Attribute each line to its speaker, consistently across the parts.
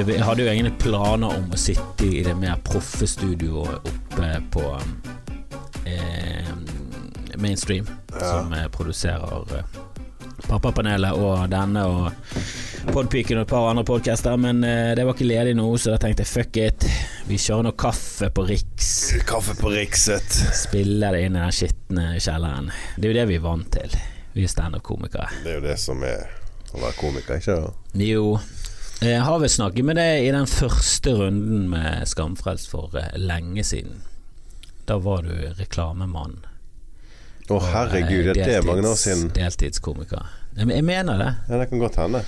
Speaker 1: Jeg hadde jo egentlig planer om å sitte i det mer proffe studioet oppe på eh, Mainstream, som eh, produserer eh, Pappapanelet og denne og Podpiken og et par andre podcaster, men eh, det var ikke ledig nå, så da tenkte jeg fuck it. Vi kjører noe kaffe på Riks.
Speaker 2: Kaffe på Rikset.
Speaker 1: Spiller det inn i den skitne kjelleren. Det er jo det vi er vant til. Vi er standup-komikere.
Speaker 2: Det er jo det som er å være komiker, ikke sant?
Speaker 1: Jo, jeg har vel snakket med deg i den første runden med Skamfrelst for eh, lenge siden. Da var du reklamemann.
Speaker 2: Å
Speaker 1: oh,
Speaker 2: herregud,
Speaker 1: eh,
Speaker 2: det er mange år siden.
Speaker 1: Deltidskomiker. Jeg jeg mener det.
Speaker 2: Ja, det kan godt hende.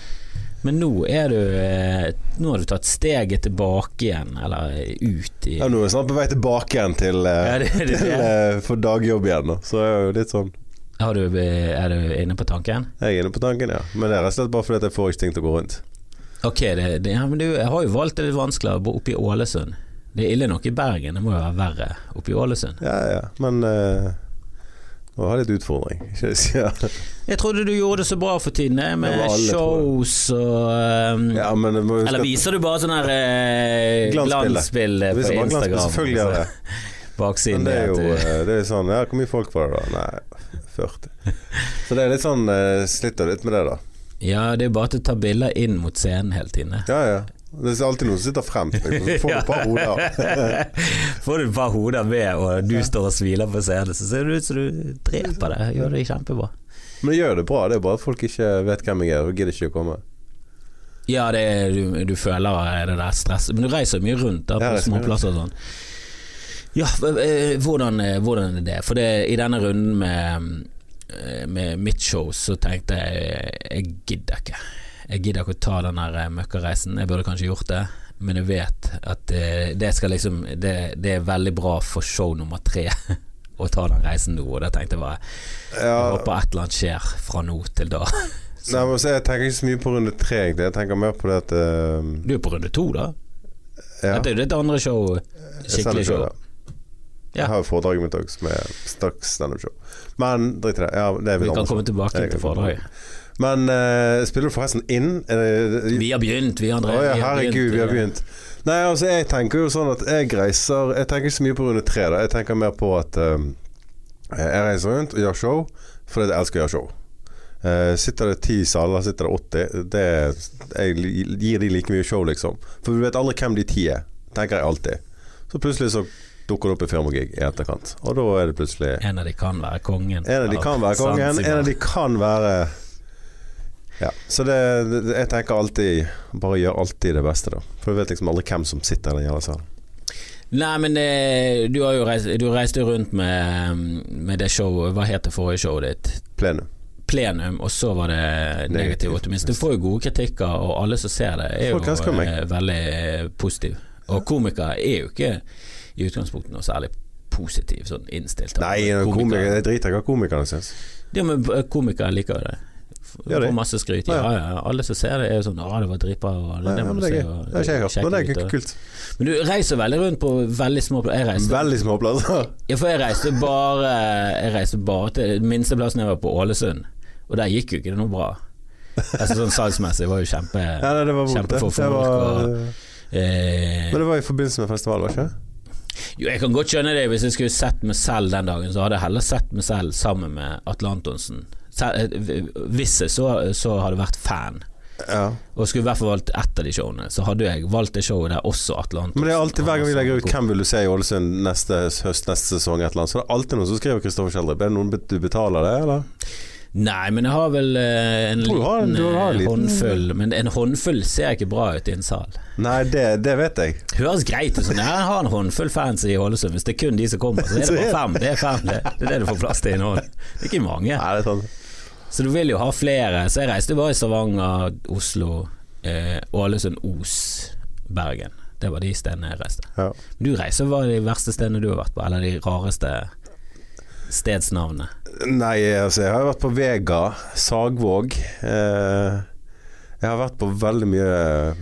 Speaker 1: Men nå er du eh, Nå har du tatt steget tilbake igjen, eller ut i
Speaker 2: Ja, nå er jeg snart på vei tilbake igjen til, eh,
Speaker 1: Ja, det- det- det-
Speaker 2: til eh, for dagjobb igjen. Da. Så jeg er jo litt sånn
Speaker 1: har du, Er du inne på tanken?
Speaker 2: Jeg er inne på tanken, ja. Men det er rett og slett bare fordi jeg får ikke ting til å gå rundt.
Speaker 1: Ok, det, det, ja, men du jeg har jo valgt det litt vanskeligere å bo oppe i Ålesund. Det er ille nok i Bergen, det må jo være verre oppe i Ålesund.
Speaker 2: Ja, ja. Men uh, nå har jeg litt utfordring. Ikke ja.
Speaker 1: Jeg trodde du gjorde det så bra for tiden, eh, med
Speaker 2: Det alle,
Speaker 1: shows og um,
Speaker 2: ja, men må huske
Speaker 1: Eller viser du bare sånn her uh,
Speaker 2: Glansbilde.
Speaker 1: på
Speaker 2: Viser bare glansbilde, selvfølgelig gjør jeg
Speaker 1: altså. Baksiden
Speaker 2: Men det er jo
Speaker 1: du-
Speaker 2: det er sånn Ja, hvor mye folk var det da? Nei, 40. Så det er litt sånn uh, Sliter litt med det, da.
Speaker 1: Ja, det er bare til å ta bilder inn mot scenen hele tiden. eh.
Speaker 2: Ja, ja. Det er alltid noen som sitter fremst. Så får du et par hoder.
Speaker 1: Får du et par hoder med, og du står og smiler på scenen, så ser det ut som du dreper det. Gjør det kjempebra.
Speaker 2: Men det gjør det bra. Det er bare at folk ikke vet hvem jeg er og gidder ikke å komme.
Speaker 1: Ja, det er, du, du føler det der stresset. Men du reiser mye rundt da, på småplasser og sånn. Ja, eh, hvordan, eh, hvordan er det? For det, i denne runden med, eh, med mitt show så tenkte jeg jeg gidder ikke. Jeg gidder ikke å ta den der eh, møkkareisen. Jeg burde kanskje gjort det, men jeg vet at det, det skal liksom det, det er veldig bra for show nummer tre å ta den reisen nå, og da tenkte jeg bare Jeg håper et eller annet skjer fra nå til da.
Speaker 2: nei, men så Jeg tenker ikke så mye på runde tre. Jeg tenker mer på det at uh...
Speaker 1: Du er på runde to, da?
Speaker 2: ja.
Speaker 1: Dette er jo ditt andre show. Skikkelig show.
Speaker 2: Jeg har jo foredraget mitt òg, som er straks standup-show. Men drit i det. Ja, det
Speaker 1: Vi kan komme tilbake til foredraget.
Speaker 2: Men uh, spiller du forresten inn? Det,
Speaker 1: Vi har begynt, vi, André.
Speaker 2: Å ja, herregud, vi har begynt. Nei, altså jeg tenker jo sånn at jeg reiser Jeg tenker ikke så mye på runde tre. da Jeg tenker mer på at um, jeg reiser rundt og gjør show fordi jeg elsker å gjøre show. Uh, sitter det ti saler, sitter det 80 det, Jeg gir de like mye show, liksom. For vi vet aldri hvem de ti er, tenker jeg alltid. Så plutselig så dukker opp i firmagig i etterkant, og da er det plutselig
Speaker 1: En av de kan være kongen.
Speaker 2: en av de kan være kongen, en av de kan være Ja. Så det, det, jeg tenker alltid Bare gjør alltid det beste, da. For du vet liksom aldri hvem som sitter i den jævla salen.
Speaker 1: Nei, men det, du har jo reist, du reiste jo rundt med, med det showet Hva het det forrige showet ditt?
Speaker 2: Plenum.
Speaker 1: Plenum, og så var det negativ
Speaker 2: Negativ.
Speaker 1: optimisme. Du får jo gode kritikker, og alle som ser det, er
Speaker 2: Folk
Speaker 1: jo eh, veldig eh, positive. Og komikere er jo ikke i utgangspunktet noe særlig positiv sånn innstilt.
Speaker 2: Nei, komikere, jeg driter i hva komikerne syns.
Speaker 1: Ja, men eh, komikere liker jo det. Får masse skryt. Ja,
Speaker 2: Ja,
Speaker 1: ja. Alle som ser det, er jo sånn 'Å, det var dritbra'. og Det, det må du
Speaker 2: det
Speaker 1: se, og
Speaker 2: Det har ikke jeg hørt. Men det er kult.
Speaker 1: Men du reiser veldig rundt på veldig små plasser.
Speaker 2: Veldig små plasser.
Speaker 1: ja, for jeg reiste bare Jeg reiste bare til minsteplassen jeg var på Ålesund, og der gikk jo ikke det noe bra. Altså sånn salgsmessig var jo kjempe
Speaker 2: Ja, nei, det var det.
Speaker 1: Kjempefor
Speaker 2: det
Speaker 1: folk,
Speaker 2: var,
Speaker 1: og- eh,
Speaker 2: Men det var i forbindelse med festival, var det ikke?
Speaker 1: Jo, jeg kan godt skjønne det. Hvis jeg skulle sett meg selv den dagen, så hadde jeg heller sett meg selv sammen med Atle Antonsen. Se- eh, Hvis jeg så, så hadde vært fan,
Speaker 2: Ja.
Speaker 1: og skulle i hvert fall valgt ett av de showene, så hadde jeg valgt det showet der også Atlantis.
Speaker 2: Men det er alltid hver gang vi legger ut 'Hvem vil du se i Ålesund neste høst, neste sesong', et eller annet, så det er alltid noen som skriver Kristoffer Schjelderup. Er det noen du betaler det, eller?
Speaker 1: Nei, men jeg har vel eh, en
Speaker 2: liten, har
Speaker 1: liten,
Speaker 2: har en
Speaker 1: håndfull.
Speaker 2: liten-
Speaker 1: håndfull Men en håndfull ser ikke bra ut i en sal.
Speaker 2: Nei, det, det vet jeg.
Speaker 1: Høres greit ut. Sånn. Jeg har en håndfull fans i Ålesund. Hvis det er kun de som kommer, så er det bare fem. Det er fem, det. Det er det du får plass til i en hånd. Det er ikke mange.
Speaker 2: Nei, det er sånn.
Speaker 1: Så du vil jo ha flere. Så jeg reiste bare i Stavanger, Oslo, eh, Ålesund, Os, Bergen. Det var de stedene jeg reiste.
Speaker 2: Ja.
Speaker 1: Men du reiser hva er de verste stedene du har vært på, eller de rareste stedsnavnene?
Speaker 2: Nei, altså jeg har vært på Vega, Sagvåg. Eh, jeg har vært på veldig mye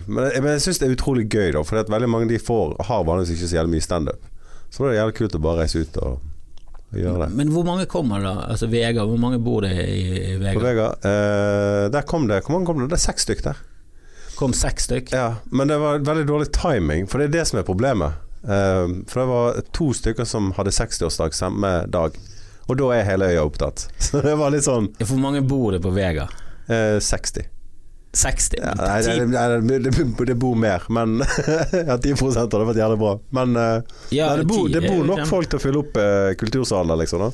Speaker 2: Men jeg, men jeg syns det er utrolig gøy, da. For veldig mange de får har vanligvis ikke så jævlig mye standup. Så da er det jævlig kult å bare reise ut og, og gjøre det.
Speaker 1: Men hvor mange kommer da? Altså Vega, hvor mange bor det i, i
Speaker 2: På
Speaker 1: Vega?
Speaker 2: Vega, eh, der kom det Hvor mange kom det? Det er seks stykk der.
Speaker 1: Kom seks stykk.
Speaker 2: Ja, men det var veldig dårlig timing, for det er det som er problemet. Eh, for det var to stykker som hadde 60-årsdag samme dag, og da er hele øya opptatt. Så det var litt sånn
Speaker 1: Hvor mange bor det på Vega?
Speaker 2: eh, 60.
Speaker 1: 60?
Speaker 2: Ja, nei,
Speaker 1: Ti-
Speaker 2: det, det, bor mer, men Ja, 10 hadde vært jævlig bra. Men eh,
Speaker 1: ja,
Speaker 2: nei, det, bor, det bor nok folk til å fylle opp eh, kultursalen der, liksom. da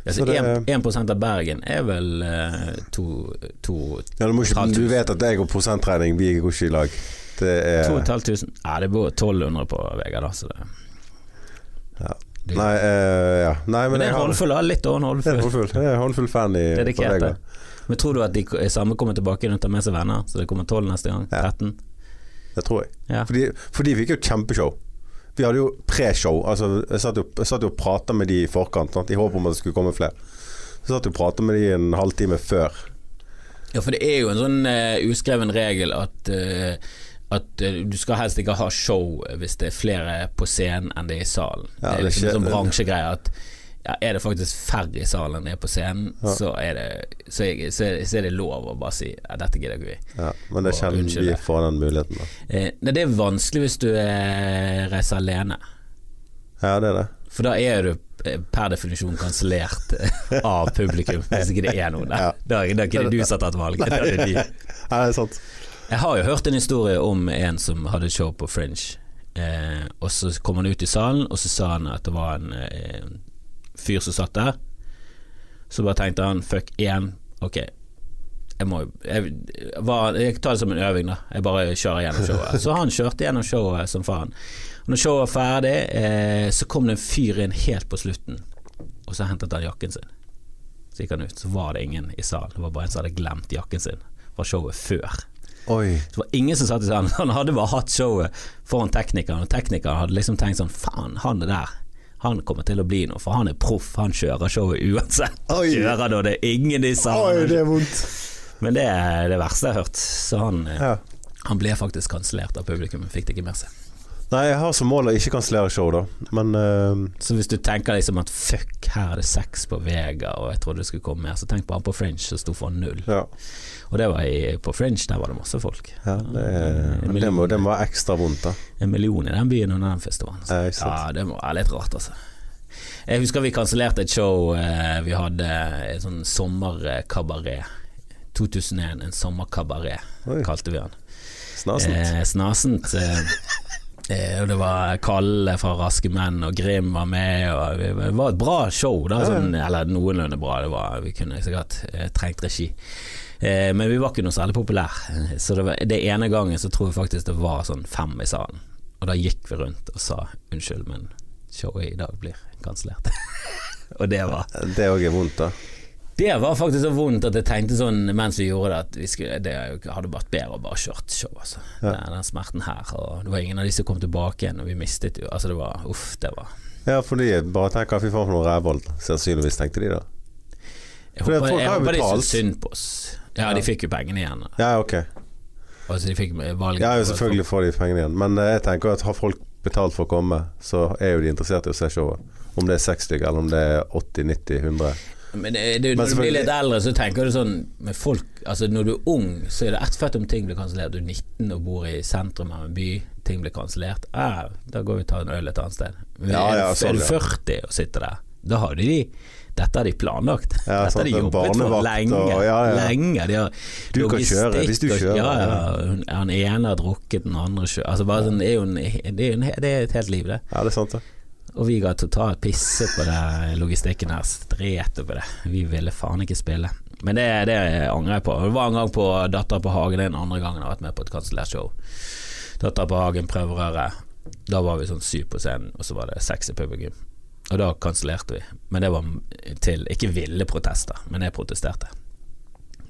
Speaker 1: Altså,
Speaker 2: så det-
Speaker 1: 1, 1 av Bergen er vel uh, to, to,
Speaker 2: ja, du, ikke, du vet at jeg og prosentregning, vi går ikke i lag. Det er
Speaker 1: 2500. Ja, det bor 1200 på Vega, da. Så det,
Speaker 2: Nei, eh, ja. nei men,
Speaker 1: men det er en
Speaker 2: har
Speaker 1: håndfull, da. Litt over en
Speaker 2: Det er en
Speaker 1: håndfull.
Speaker 2: håndfull. Det en håndfull fan i
Speaker 1: Dedikerte. Men tror du at de samme kommer tilbake og tar med seg venner? Så det kommer 12 neste gang?
Speaker 2: Ja.
Speaker 1: 13?
Speaker 2: Det tror jeg.
Speaker 1: Ja.
Speaker 2: For de, for de fikk jo kjempeshow. Vi hadde jo preshow. Altså, jeg satt jo, jeg satt jo og prata med de i forkant, sant? i håp om at det skulle komme flere. Så satt jo og prata med de en halvtime før.
Speaker 1: Ja, for det er jo en sånn uh, uskreven regel at eh, at eh, du skal helst ikke ha show hvis det er flere på scenen enn det er i salen.
Speaker 2: Ja,
Speaker 1: det er liksom en sånn bransjegreie at ja, er det faktisk færre i salen enn det er på scenen,
Speaker 2: Ja.
Speaker 1: så, er det, så, er, så, er, så er det lov å bare si ja, dette gidder ikke vi.
Speaker 2: Ja, men det er sjelden vi får den muligheten. Da.
Speaker 1: Eh, nei, det er vanskelig hvis du eh, reiser alene,
Speaker 2: Ja, det er det.
Speaker 1: for da er du eh, per definisjon kansellert eh, av publikum hvis ikke det er noen der. Da, da er ikke det du som har tatt valget, da er det de.
Speaker 2: Ja, det er sant.
Speaker 1: Jeg har jo hørt en historie om en som hadde show på Fringe. Eh, og så kom han ut i salen, og så sa han at det var en eh, fyr som satt der. Så bare tenkte han fuck én, ok. Jeg må jeg, jeg tar det som en øving, da. Jeg bare kjører gjennom showet. Så han kjørte gjennom showet som faen. Og når showet var ferdig, eh, så kom det en fyr inn helt på slutten, og så hentet han jakken sin. Så gikk han ut, så var det ingen i salen. Det var bare en som hadde glemt jakken sin fra showet før.
Speaker 2: Oi.
Speaker 1: Det var ingen som satt i salen. Han hadde bare hatt showet foran teknikeren, og teknikeren hadde liksom tenkt sånn Faen, han er der. Han kommer til å bli noe, for han er proff. Han kjører showet uansett.
Speaker 2: Oi.
Speaker 1: Kjører da det er ingen i
Speaker 2: Oi, det er vondt.
Speaker 1: Men det er det verste jeg har hørt. Så han, eh,
Speaker 2: Ja.
Speaker 1: han ble faktisk kansellert av publikum, men fikk det ikke med seg.
Speaker 2: Nei, jeg har som mål å ikke kansellere show, da. Men uh,
Speaker 1: Så hvis du tenker liksom at fuck, her er det seks på Vega, og jeg trodde det skulle komme mer, så tenk på han på Fringe som sto for null.
Speaker 2: ja.
Speaker 1: Og det var i, på Fringe, der var det masse folk.
Speaker 2: ja det,
Speaker 1: En
Speaker 2: det, må, det må være ekstra vondt, da.
Speaker 1: En million i den byen under den festivalen. Så.
Speaker 2: Ja.
Speaker 1: Ja, det må være litt rart, altså. Jeg husker vi kansellerte et show eh, vi hadde, en sånn sommerkabaret. 2001, en sommerkabaret, kalte vi den.
Speaker 2: Snasent.
Speaker 1: Eh, snasent. Eh, og det var Kalle fra Raske menn, og Grim var med. Og det var et bra show, da, sånn, eller noenlunde bra. Det var, vi kunne sikkert eh, trengt regi. Eh, men vi var ikke noe særlig populære. Så det, var, det ene gangen så tror jeg faktisk det var sånn fem i salen. Og da gikk vi rundt og sa unnskyld, men showet i dag blir kansellert. og det var
Speaker 2: Det òg er vondt, da.
Speaker 1: Det var faktisk så vondt at jeg tenkte sånn mens vi gjorde det, at vi skulle, det hadde vært bedre å bare kjørt show. Altså.
Speaker 2: Ja.
Speaker 1: Den, den smerten her. Og det var ingen av de som kom tilbake igjen, og vi mistet jo Altså, det var Uff, det var
Speaker 2: Ja, for de bare tenker fy faen for noe rævhold. Sannsynligvis tenkte de da.
Speaker 1: Jeg
Speaker 2: For
Speaker 1: håper, jeg håper de syntes synd på oss. Ja,
Speaker 2: Ja.
Speaker 1: de fikk jo pengene igjen.
Speaker 2: Ja, ok.
Speaker 1: Altså, de fikk valget.
Speaker 2: Ja, jo, selvfølgelig får de pengene igjen. Men eh, jeg tenker at har folk betalt for å komme, så er jo de interessert i å se showet. Om det er seks stykker, eller om det er 80, 90, 100.
Speaker 1: Men det, det, når du blir litt eldre, så tenker du sånn med folk Altså Når du er ung, så er det ett fett om ting blir kansellert. Du er 19 og bor i sentrum av en by, ting blir kansellert. Ah, da går vi og tar en øl et annet sted. Men
Speaker 2: Ja, ja,
Speaker 1: du-
Speaker 2: sånn,
Speaker 1: er du 40 og sitter der, da har de dette har de planlagt.
Speaker 2: Ja,
Speaker 1: Dette har de jobbet for lenge.
Speaker 2: og- ja, ja.
Speaker 1: lenge. De har
Speaker 2: Du kan kjøre, hvis du kjører,
Speaker 1: Ja, ja. Han ene har drukket, den andre kjører altså sånn, det, er en, det, er en, det er et helt liv, det.
Speaker 2: Ja, det er sant, det.
Speaker 1: Og vi ga totalt pisse på det logistikken her. Strete på det. Vi ville faen ikke spille. Men det, det angrer jeg på. Det var en gang på Dattera på Hagen, den andre gangen jeg har vært med på et kansellert show. Dattera på Hagen, prøverøret. Da var vi sånn syv på scenen, og så var det seks i publikum. Og da kansellerte vi. Men det var til ikke ville protester, men jeg protesterte.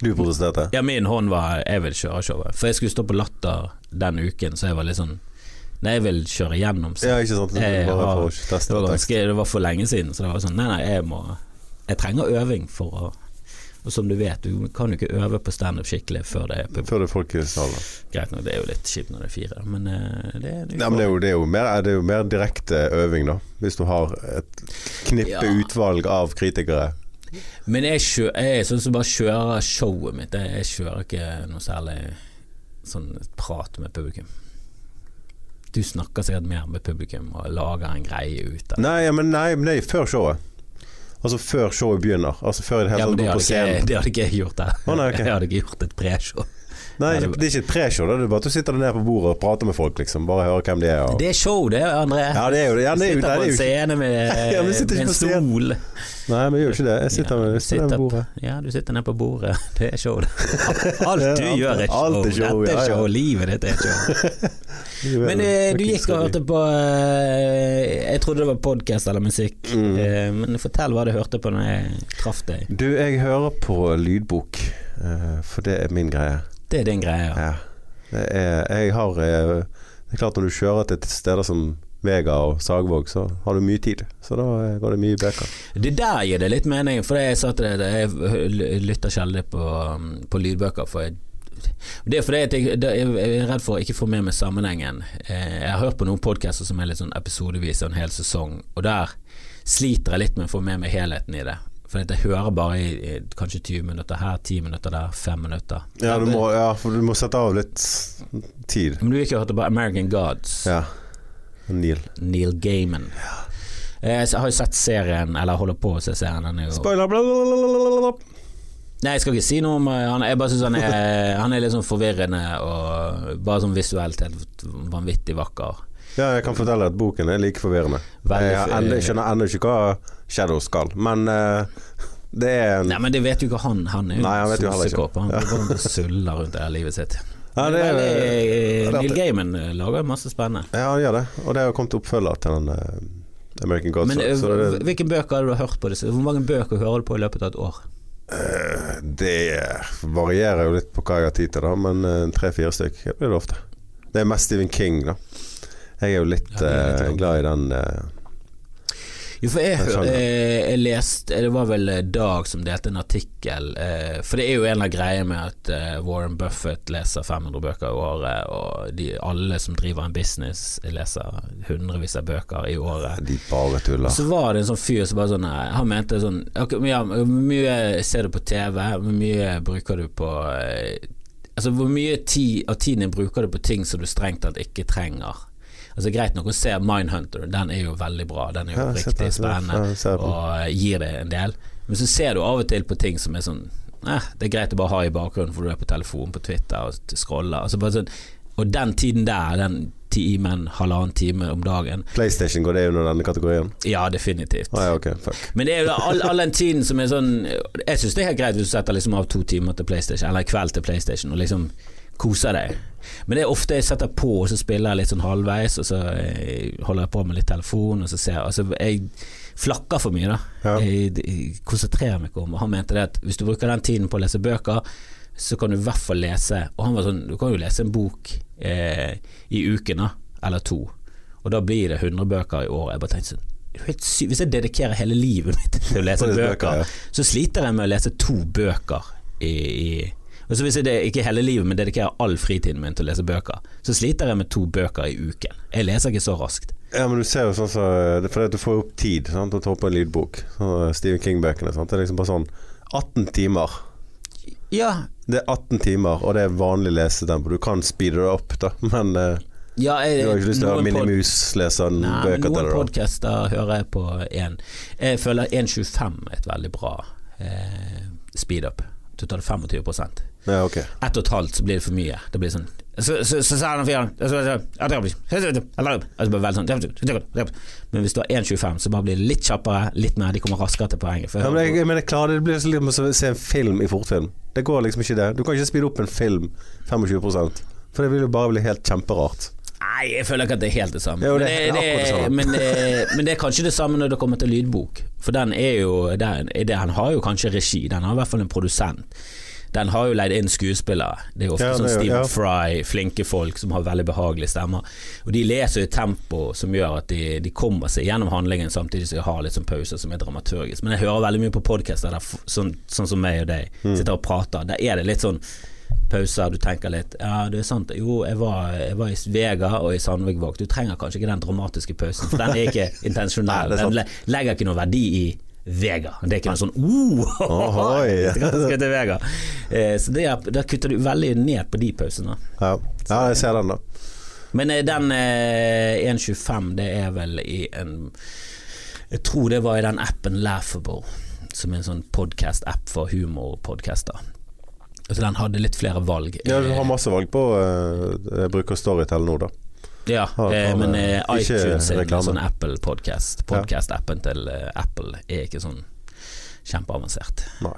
Speaker 2: Du protesterte?
Speaker 1: Ja, min hånd var jeg vil kjøre showet. For jeg skulle stå på Latter den uken, så jeg var litt sånn Nei, jeg vil kjøre gjennom. så-
Speaker 2: Ja, ikke sant.
Speaker 1: Jeg
Speaker 2: Bare for å teste
Speaker 1: det var, ganske, det var for lenge siden, så det var sånn Nei, nei, jeg må Jeg trenger øving for å Og som du vet, du kan jo ikke øve på standup skikkelig før det er publikum.
Speaker 2: Før det er folk i salen.
Speaker 1: Greit nok, det er jo litt kjipt når det er fire, men eh, det er
Speaker 2: Nei, men det er, jo, det, er jo mer, det er jo mer direkte øving, da. Hvis du har et knippe
Speaker 1: Ja.
Speaker 2: utvalg av kritikere.
Speaker 1: Men jeg, kjører, jeg er sånn som bare kjører showet mitt. Jeg kjører ikke noe særlig sånn prat med publikum. Du snakker sikkert mer med publikum og lager en greie ut av.
Speaker 2: Nei, men nei, men det er før showet. Altså før showet begynner. Altså før det
Speaker 1: Ja, men det hadde, ikke, det hadde ikke jeg gjort der.
Speaker 2: Oh, nei, okay.
Speaker 1: Jeg hadde ikke gjort et preshow.
Speaker 2: Nei, det, er ikke et preshow. Det er bare at du sitter nede på bordet og prater med folk, liksom. Bare hører hvem de er. Og...
Speaker 1: Det er show, det, André.
Speaker 2: Ja, det er jo det. Ja, det er jo,
Speaker 1: sitter på en scene med,
Speaker 2: Ja,
Speaker 1: med en stol.
Speaker 2: Nei, men jeg gjør ikke det. Jeg sitter,
Speaker 1: Ja,
Speaker 2: med,
Speaker 1: du
Speaker 2: sitter
Speaker 1: ned
Speaker 2: på bordet.
Speaker 1: Ja, du sitter ned på bordet. Det er show, det. Alt du gjør er show.
Speaker 2: alt er show,
Speaker 1: Dette er show. Livet ditt er show. Men eh, du gikk og hørte på eh, Jeg trodde det var podkast eller musikk.
Speaker 2: Mm.
Speaker 1: Eh, men fortell hva du hørte på når jeg traff deg.
Speaker 2: Du, jeg hører på lydbok, eh, for det er min greie.
Speaker 1: Det er din greie. Ja.
Speaker 2: Ja. Det er, jeg har eh, Det er klart når du kjører til steder som Vega og Sagvåg, så har du mye tid. Så da eh, går det mye bøker.
Speaker 1: Det der gir det litt mening, for jeg Jeg lytter sjelden på, på lydbøker. For jeg, det er fordi jeg, det- jeg er redd for å ikke få med meg sammenhengen. Eh, Jeg har hørt på noen podcaster som er litt sånn episodevis og en hel sesong, og der sliter jeg litt med å få med meg helheten i det. For jeg hører bare i, kanskje 20 minutter her, 10 minutter der, 5 minutter.
Speaker 2: Ja, du må, ja, for du må sette av litt tid.
Speaker 1: Men du gikk og hørt på American Gods,
Speaker 2: Ja. Neil.
Speaker 1: Neil Gaiman. Eh, så Jeg har jo sett serien, eller holder på å se serien. Den er jo
Speaker 2: Spoiler! blablabla.
Speaker 1: Nei, jeg skal ikke si noe om eh, han. Jeg bare synes han han er litt sånn forvirrende og bare sånn visuelt helt vanvittig vakker.
Speaker 2: Ja, jeg kan fortelle at boken er like forvirrende.
Speaker 1: Veldig
Speaker 2: Jeg enda- skjønner ennå ikke hva Shadow skal, men uh, det er
Speaker 1: Nei, men det vet jo ikke han. Han er jo
Speaker 2: Nei, han.
Speaker 1: Han og suller rundt det her livet sitt.
Speaker 2: Ja, det er,
Speaker 1: Veldig, eh,
Speaker 2: det er
Speaker 1: Neil. Gaiman lager masse spennende.
Speaker 2: Ja, han gjør det. Og det har kommet oppfølger til den American Gods.
Speaker 1: Men så,
Speaker 2: så det,
Speaker 1: hvilke bøker har du hørt på? Disse? Hvor mange bøker hører du på i løpet av et år?
Speaker 2: Eh, det varierer jo litt på hva jeg har tid til, da, men eh, tre-fire stykker blir det ofte. Det er mest Stephen King, da. Jeg er jo litt,
Speaker 1: Ja, er litt
Speaker 2: eh,
Speaker 1: sånn-
Speaker 2: glad i den
Speaker 1: Jo, for jeg,
Speaker 2: Jeg
Speaker 1: eh, jeg leste Det var vel eh, Dag som delte en artikkel eh, For det er jo en av greiene med at eh, Warren Buffett leser 500 bøker i året, og de, alle som driver en business, leser hundrevis av bøker i året.
Speaker 2: De bare tuller.
Speaker 1: Så var det en sånn fyr som bare sånn eh, Han mente sånn okay, ja, Hvor mye ser du på TV? Hvor mye bruker du på eh, Altså hvor mye tid, av tiden bruker du på ting som du strengt tatt ikke trenger? Altså Greit nok å se Mindhunter, den er jo veldig bra. Den er jo
Speaker 2: Ja,
Speaker 1: riktig spennende
Speaker 2: ja,
Speaker 1: og eh, gir det en del. Men så ser du av og til på ting som er sånn eh, Det er greit å bare ha i bakgrunnen, for du er på telefonen på Twitter og scroller. Altså sånn, og den tiden der, den timen, halvannen time om dagen
Speaker 2: PlayStation går det under denne kategorien?
Speaker 1: Ja, definitivt.
Speaker 2: Ah, ja, okay.
Speaker 1: Men det er jo all, all den tiden som er sånn Jeg syns det er helt greit hvis du setter liksom av to timer til PlayStation, eller en kveld til PlayStation, og liksom koser deg. Men det er ofte jeg setter på, og så spiller jeg litt sånn halvveis, og så eh, holder jeg på med litt telefon, og så ser jeg Altså, jeg flakker for mye, da.
Speaker 2: Ja.
Speaker 1: Jeg, jeg konsentrerer meg ikke om Og han mente det at hvis du bruker den tiden på å lese bøker, så kan du i hvert fall lese Og han var sånn Du kan jo lese en bok eh, i uken, da, eller to, og da blir det 100 bøker i året. Jeg bare tenkte sånn. Hvis jeg dedikerer hele livet mitt til å lese bøker, så sliter jeg med å lese to bøker i, i og så hvis jeg det, ikke hele livet, men dedikerer all fritiden min til å lese bøker, så sliter jeg med to bøker i uken. Jeg leser ikke så raskt.
Speaker 2: Ja, men du ser jo sånn så, fordi du får opp tid sant, til å ta opp en lydbok. Sånn, Stephen King-bøkene. Det er liksom bare sånn 18 timer.
Speaker 1: Ja,
Speaker 2: Det er 18 timer, og det er vanlig lesetempo. Du kan speede det opp, da, men eh,
Speaker 1: ja jeg,
Speaker 2: du har ikke lyst til å ha Minimus lese en bøker til deg, Noen
Speaker 1: podcaster hører jeg på én. Jeg føler 1.25 er et veldig bra eh, speed-up. Du tar det 25
Speaker 2: Ja, okay.
Speaker 1: Ett og et halvt så blir det for mye. Det blir sånn Så så- så sa han fyren Men hvis du har 1.25, så bare blir det litt kjappere, litt mer, de kommer raskere til poenget.
Speaker 2: Ja, men jeg, jeg mener, klar, det blir så litt som å se en film i fortfilm. Det går liksom ikke det. Du kan ikke speede opp en film 25 For det vil jo bare bli helt kjemperart.
Speaker 1: Nei, jeg føler ikke at det er helt det samme.
Speaker 2: Jo,
Speaker 1: men,
Speaker 2: det er
Speaker 1: det,
Speaker 2: akkurat det samme.
Speaker 1: men, det, men det er kanskje det samme når det kommer til lydbok. For den er jo den, den har jo kanskje regi, den har i hvert fall en produsent. Den har jo leid inn skuespillere. Det er jo ofte
Speaker 2: Ja,
Speaker 1: sånn Stephen
Speaker 2: ja.
Speaker 1: Fry, flinke folk som har veldig behagelige stemmer. Og de leser i tempo som gjør at de, de kommer seg gjennom handlingen samtidig som de har litt sånn pauser som er dramaturgisk. Men jeg hører veldig mye på podkaster sånn, sånn som meg og deg
Speaker 2: Mm.
Speaker 1: sitter og prater. Der er det litt sånn pauser, du tenker litt Ja, det er sant. Jo, jeg var, jeg var i Vega og i Sandvikvåg. Du trenger kanskje ikke den dramatiske pausen, for den er ikke intensjonell. Den legger ikke noe verdi i Vega. Det er ikke noe sånn oh,
Speaker 2: Ohoi.
Speaker 1: skal til Vega. Eh, så det er, der kutter du veldig ned på de pausene.
Speaker 2: Ja. ja, jeg ser den, da.
Speaker 1: Men eh, den eh, 1.25, det er vel i en Jeg tror det var i den appen Laughable, som er en sånn podcast-app for humorpodkaster. Så den hadde litt flere valg.
Speaker 2: Ja, du har masse valg på uh, Jeg bruker Storytel nå, da.
Speaker 1: Ja, eh, men eh, iTunes er en sånn Apple-podkast. Podcast-appen til eh, Apple er ikke sånn kjempeavansert.
Speaker 2: Nei.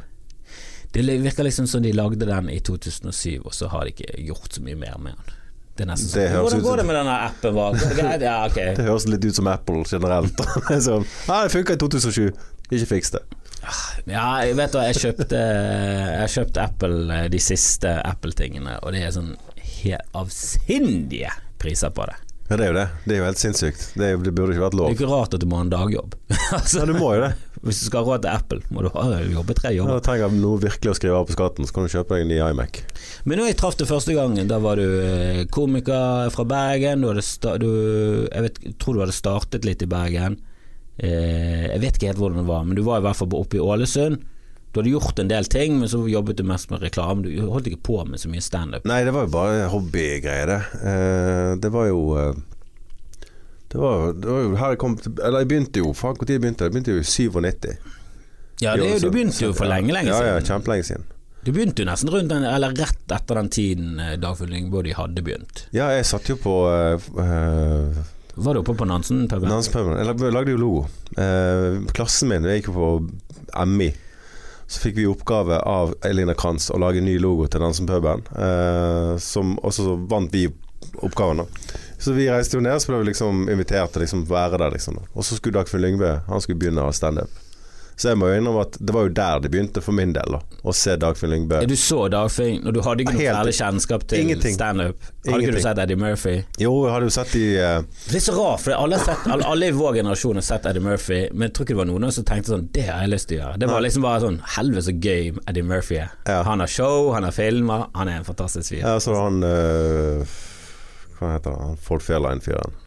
Speaker 1: Det virker liksom som de lagde den i 2007, og så har de ikke gjort så mye mer med den. Det er nesten
Speaker 2: Det
Speaker 1: sånn
Speaker 2: høres
Speaker 1: Hvordan går det med denne appen? Det? Ja, okay.
Speaker 2: Det høres litt ut som Apple generelt. Det er sånn, ah, det funka i 2007, ikke fiks det.
Speaker 1: Ja, jeg vet hva, jeg kjøpte Jeg kjøpte Apple eh, de siste Apple-tingene, og det er sånn helt avsindige priser på det.
Speaker 2: Ja, det er jo det. Det er jo helt sinnssykt. Det, jo- det burde ikke vært lov.
Speaker 1: Det er ikke rart at du må ha en dagjobb. altså,
Speaker 2: Ja, du må jo det.
Speaker 1: hvis du skal ha råd til Apple, må du ha, jobbe tre
Speaker 2: Ja,
Speaker 1: jobber.
Speaker 2: da trenger jeg noe virkelig å skrive av på skatten, så kan du kjøpe deg en ny iMac.
Speaker 1: Men når jeg traff deg første gangen, da var du eh, komiker fra Bergen. Du hadde du, jeg, vet, jeg tror du hadde startet litt i Bergen. Eh, jeg vet ikke helt hvordan det var, men du var i hvert fall oppe i Ålesund. Du hadde gjort en del ting, men så jobbet du mest med reklame. Du holdt ikke på med så mye standup.
Speaker 2: Nei, det var jo bare hobbygreier, det. Eh, det var jo eh, det var, det var jo her jeg kom Eller jeg begynte jo Faen, når begynte jeg? Jeg begynte jo i 97.
Speaker 1: Ja, det, du begynte jo for lenge, lenge
Speaker 2: siden. Ja,
Speaker 1: ja,
Speaker 2: kjempelenge siden.
Speaker 1: Du begynte jo nesten rundt den, eller rett etter den tiden Dagfjord Lyngbody de hadde begynt.
Speaker 2: Ja, jeg satt jo på uh,
Speaker 1: Var du oppe på Nansen-puben?
Speaker 2: Nansenpuben. Jeg lagde jo logo. Uh, klassen min, jeg gikk jo på MI. Så fikk vi oppgave av Elina Kranz å lage en ny logo til Nansenpuben. Eh, og så vant vi oppgaven, da. Så vi reiste jo ned, så ble vi liksom invitert til liksom være der, liksom. Og så skulle Dagfinn Lyngve Han skulle begynne å standup. Så jeg må jo innrømme at det var jo der det begynte for min del, da. Å se Dagfinn Lyngbø.
Speaker 1: Ja, Du så Dagfinn, og du hadde ikke noe særlig kjennskap til standup. Hadde ikke du sett Eddie Murphy?
Speaker 2: Jo, jeg hadde jo sett de uh...
Speaker 1: Det er så rart, for alle, sett, alle, alle i vår generasjon har sett Eddie Murphy, men jeg tror ikke det var noen av oss som tenkte sånn Det har jeg lyst til å gjøre. Det var liksom bare sånn Helvete så gøy Eddie Murphy er.
Speaker 2: Ja.
Speaker 1: Han har show, han har filmer, han er en fantastisk fyr.
Speaker 2: Ja, så han uh, Hva heter han? Folk Fairline-fyren.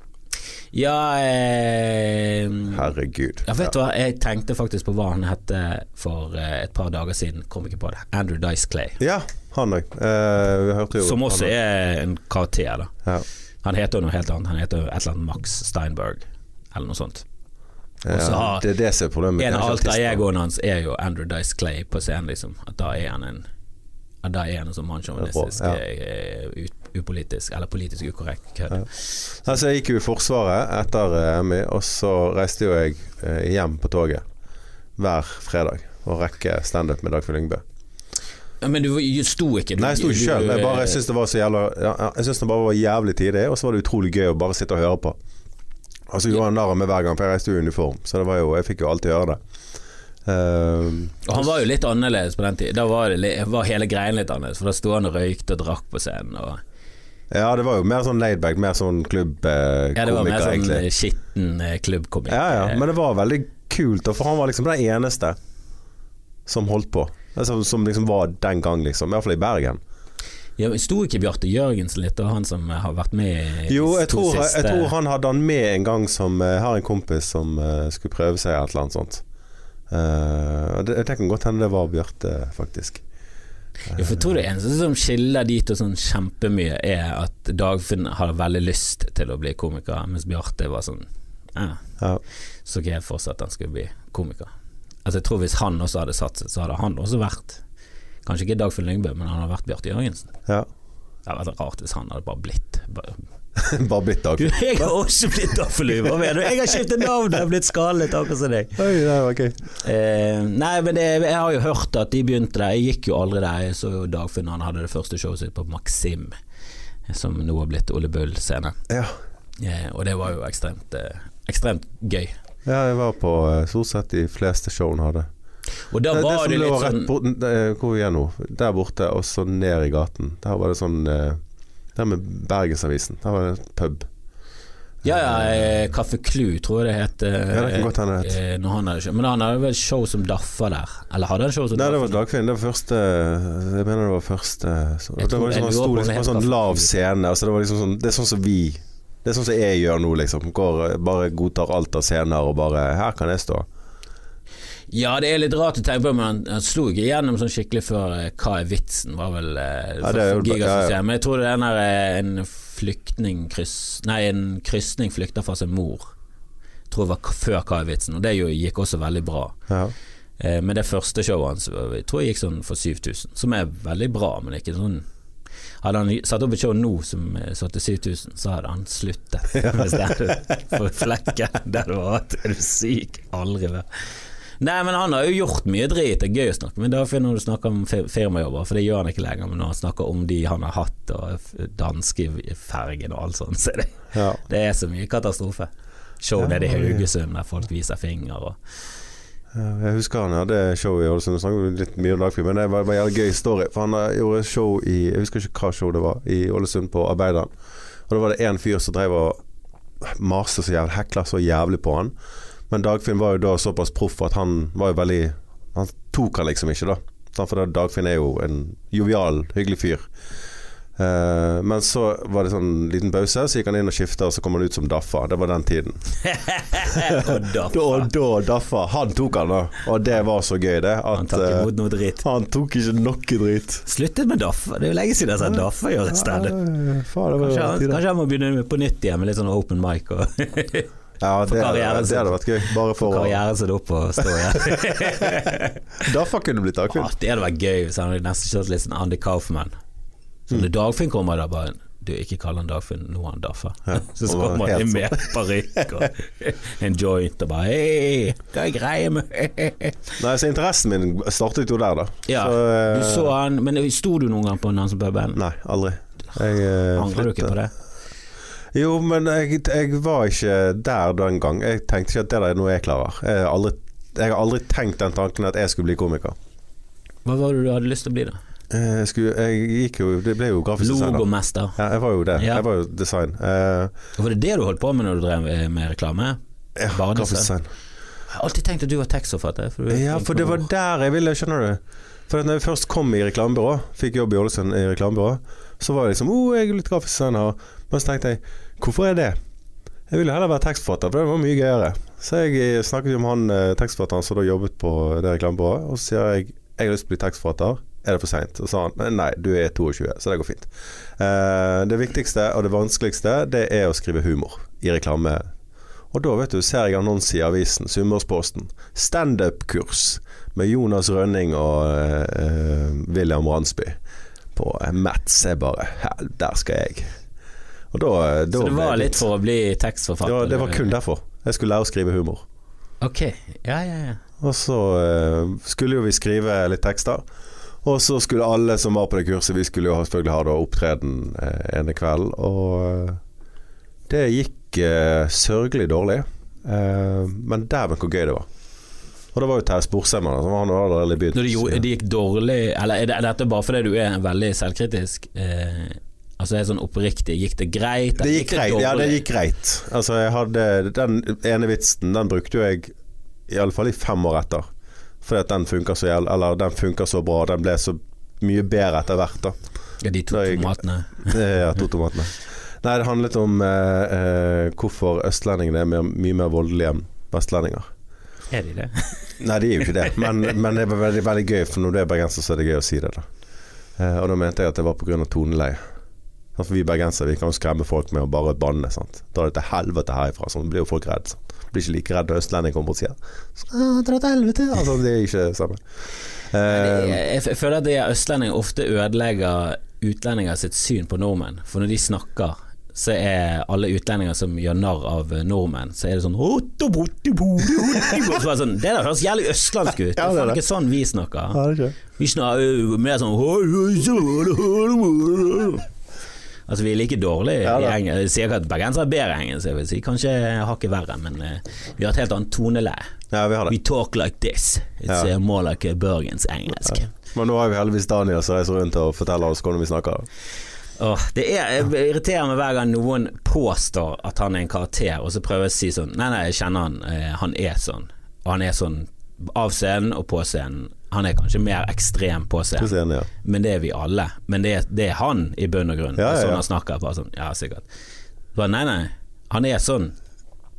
Speaker 1: Ja, eh,
Speaker 2: Herregud.
Speaker 1: ja, vet du hva, jeg tenkte faktisk på hva han hette for eh, et par dager siden, kom ikke på det. Andrew Dice Clay.
Speaker 2: Ja, han òg. jo
Speaker 1: Som også er en karakter, da.
Speaker 2: ja.
Speaker 1: Han heter jo noe helt annet. Han heter jo et eller annet Max Steinberg, eller noe sånt. Har-
Speaker 2: Det er det som er problemet.
Speaker 1: En av alter egoene hans er jo Andrew Dice Clay på scenen, liksom. At da er han en da er han en sånn mannssjåvinistisk,
Speaker 2: Ja.
Speaker 1: Upolitisk, eller politisk ukorrekt kødd.
Speaker 2: Ja. Altså, jeg gikk jo i Forsvaret etter eh, MI, og så reiste jo jeg eh, hjem på toget hver fredag og rekke standup med Dagfjord Lyngbø.
Speaker 1: Ja, Men du sto ikke du,
Speaker 2: Nei, jeg sto ikke sjøl. Jeg bare jeg syns det var så jævla ja, ja, Jeg synes det bare var jævlig tidlig, og så var det utrolig gøy å bare sitte og høre på. Og så gjorde han narr av meg hver gang, for jeg reiste jo i uniform, så det var jo, jeg fikk jo alltid gjøre det. Uh,
Speaker 1: Og han var jo litt annerledes på den tiden. Da var, det, var hele greien litt annerledes, for da sto han og røykte og drakk på scenen. Og,
Speaker 2: ja, det var jo mer sånn laidback, mer sånn klubbkomiker,
Speaker 1: ja, det var mer sånn
Speaker 2: egentlig.
Speaker 1: eh, skitten klubbkomiker.
Speaker 2: Ja, ja, men det var veldig kult, for han var liksom den eneste som holdt på. Altså, som liksom var den gang, liksom. I hvert fall i Bergen.
Speaker 1: Ja, Sto ikke Bjarte Jørgensen litt, og han som eh, har vært med i
Speaker 2: Jo, jeg
Speaker 1: to
Speaker 2: tror,
Speaker 1: siste
Speaker 2: jeg tror han hadde han med en gang som Jeg har en kompis som uh, skulle prøve seg et eller annet sånt. Uh, det, jeg tenker godt hende det var Bjarte, faktisk.
Speaker 1: Ja, for jeg tror det eneste som skiller de to sånn kjempemye, er at Dagfinn har veldig lyst til å bli komiker, mens Bjarte var sånn eh.
Speaker 2: Ja.
Speaker 1: Så ikke helt for seg at han skulle bli komiker. Altså Jeg tror hvis han også hadde satset, så hadde han også vært Kanskje ikke Dagfinn Lyngbø, men han hadde vært Bjarte Jørgensen.
Speaker 2: ja.
Speaker 1: Det hadde vært rart hvis han hadde bare blitt bare,
Speaker 2: Bare blitt
Speaker 1: Du, jeg har også blitt Lyngbø! Hva mener du? Jeg har skiftet navn! Jeg har blitt skallet, akkurat som deg.
Speaker 2: Oi, det var gøy.
Speaker 1: Eh, nei, men det, jeg har jo hørt at de begynte der. Jeg gikk jo aldri der. Jeg så jo Dagfinn han hadde det første showet sitt på Maxim, som nå har blitt Ole Bull scene.
Speaker 2: Ja.
Speaker 1: Eh, og det var jo ekstremt, eh, ekstremt gøy.
Speaker 2: ja, jeg var på eh, stort sett de fleste showene hadde.
Speaker 1: Og da
Speaker 2: Det, det
Speaker 1: var det litt sånn
Speaker 2: bort, vi Hvor er nå? Der borte, og så ned i gaten. Der var det sånn Der med Bergensavisen. Der var det pub.
Speaker 1: Ja, ja, eh, Kaffe Klu tror jeg det het. eh,
Speaker 2: Ja, det kan godt hende det het.
Speaker 1: eh, men han hadde vel show som Daffa der? Eller hadde han show som
Speaker 2: Nei, det var
Speaker 1: Daffa?
Speaker 2: Dagfinn. Det var første Jeg mener det var første så, Det var liksom,
Speaker 1: jeg
Speaker 2: han
Speaker 1: lurer
Speaker 2: sto
Speaker 1: på om
Speaker 2: liksom en sånn lav scene. Altså, det var liksom sånn Det er sånn som vi Det er sånn som jeg gjør nå, liksom. Går, bare godtar alt av scener og bare Her kan jeg stå.
Speaker 1: Ja, det er litt rart å tenke på, men han, han slo ikke gjennom sånn skikkelig før eh, Hva er vitsen? var vel eh,
Speaker 2: Ja, det er jo- ja, ja.
Speaker 1: Men jeg tror det er den der eh, en flyktning kryss, Nei, en krysning flykter fra sin mor. Jeg tror det var før Hva er vitsen, og det jo gikk også veldig bra.
Speaker 2: Ja.
Speaker 1: Eh, men det første showet hans jeg tror jeg gikk sånn for 7000, som er veldig bra, men ikke sånn hadde han satt opp et show nå som satte 7000, så hadde han sluttet. Hvis det hadde for flekken der du var. Er du syk? Aldri mer. Nei, men han har jo gjort mye drit. Det er gøy å snakke med Dagfinn når du snakker om firmajobber, for det gjør han ikke lenger. Men når han snakker om de han har hatt, og danskefergen og alt sånt, så det,
Speaker 2: Ja.
Speaker 1: det er så mye katastrofe. Show
Speaker 2: Ja,
Speaker 1: nede i. Haugesund der folk viser finger og
Speaker 2: Jeg husker han hadde show i Ålesund. Snakket litt mye om Dagfinn, men det var en gøy story. For han eh, gjorde show i Jeg husker ikke hva show det var, i Ålesund på Arbeideren. Og da var det én fyr som drev og maste så jævlig, hekla så jævlig på han. Men Dagfinn var jo da såpass proff at han var jo veldig Han tok han liksom ikke, da. For Dagfinn er jo en jovial, hyggelig fyr. Uh, men så var det sånn liten pause, så gikk han inn og skifta, og så kom han ut som Daffa. Det var den tiden.
Speaker 1: Og Daffa.
Speaker 2: Da, da Daffa, han tok han da. Og det var så gøy, det.
Speaker 1: Han
Speaker 2: At
Speaker 1: han ikke
Speaker 2: eh,
Speaker 1: imot noe dritt.
Speaker 2: han tok ikke noe drit.
Speaker 1: Sluttet med Daffa. Det er jo lenge siden jeg har sett Daffa gjøre
Speaker 2: et sted.
Speaker 1: Kanskje, han- kanskje han må begynne på nytt igjen med litt sånn open mic og
Speaker 2: Ja, det,
Speaker 1: karriere,
Speaker 2: det hadde vært gøy. Bare for for
Speaker 1: karrieren sin opp og stå igjen.
Speaker 2: Daffa kunne blitt
Speaker 1: Dagfinn.
Speaker 2: Dagfinn.
Speaker 1: det hadde vært gøy hvis han hadde nesten kjørt litt sånn Andy Kaufman. Så
Speaker 2: Mm.
Speaker 1: når Dagfinn kommer da bare Du, ikke kall han Dagfinn, nå er han Daffa.
Speaker 2: Ja,
Speaker 1: Så kommer han med parykk og en joint og bare Hei, hva er greia med
Speaker 2: Nei, så interessen min startet jo der, da.
Speaker 1: Ja,
Speaker 2: så, uh,
Speaker 1: du så han Men sto du noen gang på Nansen-puben?
Speaker 2: Nei, aldri. Jeg uh,
Speaker 1: Angrer du ikke på det?
Speaker 2: Jo, men jeg, jeg var ikke der den gang. Jeg tenkte ikke at det er noe jeg klarer. Jeg har aldri, jeg har aldri tenkt den tanken at jeg skulle bli komiker.
Speaker 1: Hva var det du hadde lyst til å bli, da?
Speaker 2: Eh, Jeg, skulle, jeg gikk jo Det ble jo grafisk designer.
Speaker 1: Logomester.
Speaker 2: Ja, jeg var jo det.
Speaker 1: Ja.
Speaker 2: Jeg var jo design. Uh,
Speaker 1: Var det det du holdt på med når du drev eh, med reklame?
Speaker 2: ja,
Speaker 1: Bare
Speaker 2: grafisk
Speaker 1: design. Jeg har alltid tenkt at du var tekstforfatter. For du
Speaker 2: Ja, for det var der jeg ville, skjønner du. For når jeg først kom i reklamebyrå, fikk jobb i Ålesund i reklamebyrå, så var jeg liksom oh, jeg er litt grafisk designer. Men så tenkte jeg hvorfor er det? Jeg ville heller være tekstforfatter, for det var mye gøyere. Så jeg eh, snakket med han eh, tekstforfatteren som da jobbet på det reklamebyrået, og så sier jeg jeg har lyst til å bli tekstforfatter. Er det for seint? Og så sa han nei, du er 22, så det går fint. Eh, det viktigste og det vanskeligste, det er å skrive humor i reklame. Og da vet du, ser jeg annonse i avisen, Sunnmørsposten. Standup-kurs med Jonas Rønning og eh, William Ransby på Mats. Jeg bare der skal jeg. Og da, da
Speaker 1: Så det var litt for å bli tekstforfatter?
Speaker 2: ja, det var kun derfor. Jeg skulle lære å skrive humor.
Speaker 1: Ok, ja, ja, ja.
Speaker 2: Og så uh, skulle jo vi skrive litt tekster. Og så skulle alle som var på det kurset, vi skulle jo selvfølgelig ha da opptreden uh, ene kvelden. Og uh, det gikk uh, sørgelig dårlig. Eh, men dæven hvor gøy det var. Og det var jo Terje Sporsem, han hadde allerede begynt.
Speaker 1: Når det gikk dårlig Eller er det- er dette bare fordi du er veldig selvkritisk? Eh, altså er sånn oppriktig Gikk det greit?
Speaker 2: Det
Speaker 1: gikk,
Speaker 2: gikk greit. Ja, det gikk greit. Altså, jeg hadde Den ene vitsen, den brukte jo jeg iallfall i fem år etter. Fordi at den funker så jævlig Eller den funker så bra. Den ble så mye bedre etter hvert, da.
Speaker 1: Ja, de to tomatene.
Speaker 2: Ja, to tomatene. Nei, det handlet om eh, eh, hvorfor østlendingene er mer, mye mer voldelige enn vestlendinger.
Speaker 1: Er de det?
Speaker 2: Nei, de er jo ikke det, men, men det er veldig, veldig gøy, for når du er bergenser, så er det gøy å si det. da eh, Og da mente jeg at det var pga. toneleie. For vi bergensere vi kan jo skremme folk med å bare banne. Sant? Dra det til helvete herifra, sånn blir jo folk redd. Sant? Blir ikke like redd når østlendinger kommer bort og sier «Å, Dra til helvete! Altså, det er ikke det samme.
Speaker 1: Er- Jeg, jeg føler at det er østlendinger ofte ødelegger utlendinger sitt syn på nordmenn. For når de snakker, så er alle utlendinger som gjør narr av eh, nordmenn, så er det sånn. Sånn, Det der høres jævlig østlandsk ut. Det er
Speaker 2: er
Speaker 1: ikke sånn vi snakker.
Speaker 2: ja, det er ikke.
Speaker 1: Vi snakker øh, mer sånn Altså Vi er like dårlige
Speaker 2: Ja,
Speaker 1: i engelsk. Jeg sier ikke at bergensere er bedre i engelsk, jeg vil si kanskje hakket verre, men uh, vi har et helt annet toneleie.
Speaker 2: Ja, vi har det.
Speaker 1: We talk like this. It's
Speaker 2: Ja.
Speaker 1: uh, more like bergens engelsk.
Speaker 2: Men nå har vi heldigvis Daniel som reiser rundt og forteller oss hvordan vi snakker.
Speaker 1: Åh, det er, jeg irriterer meg hver gang noen påstår at han er en karakter, og så prøver jeg å si sånn Nei, nei, jeg kjenner han, eh, han er sånn. Og han er sånn av scenen og på scenen. Han er kanskje mer ekstrem på scenen,
Speaker 2: scenen, ja.
Speaker 1: men det er vi alle. Men det er, det er han i bunn og grunn.
Speaker 2: Ja, ja,
Speaker 1: er
Speaker 2: ja.
Speaker 1: Sånn han snakker. Bare sånn, ja, sikkert. Bare, nei, nei, han er sånn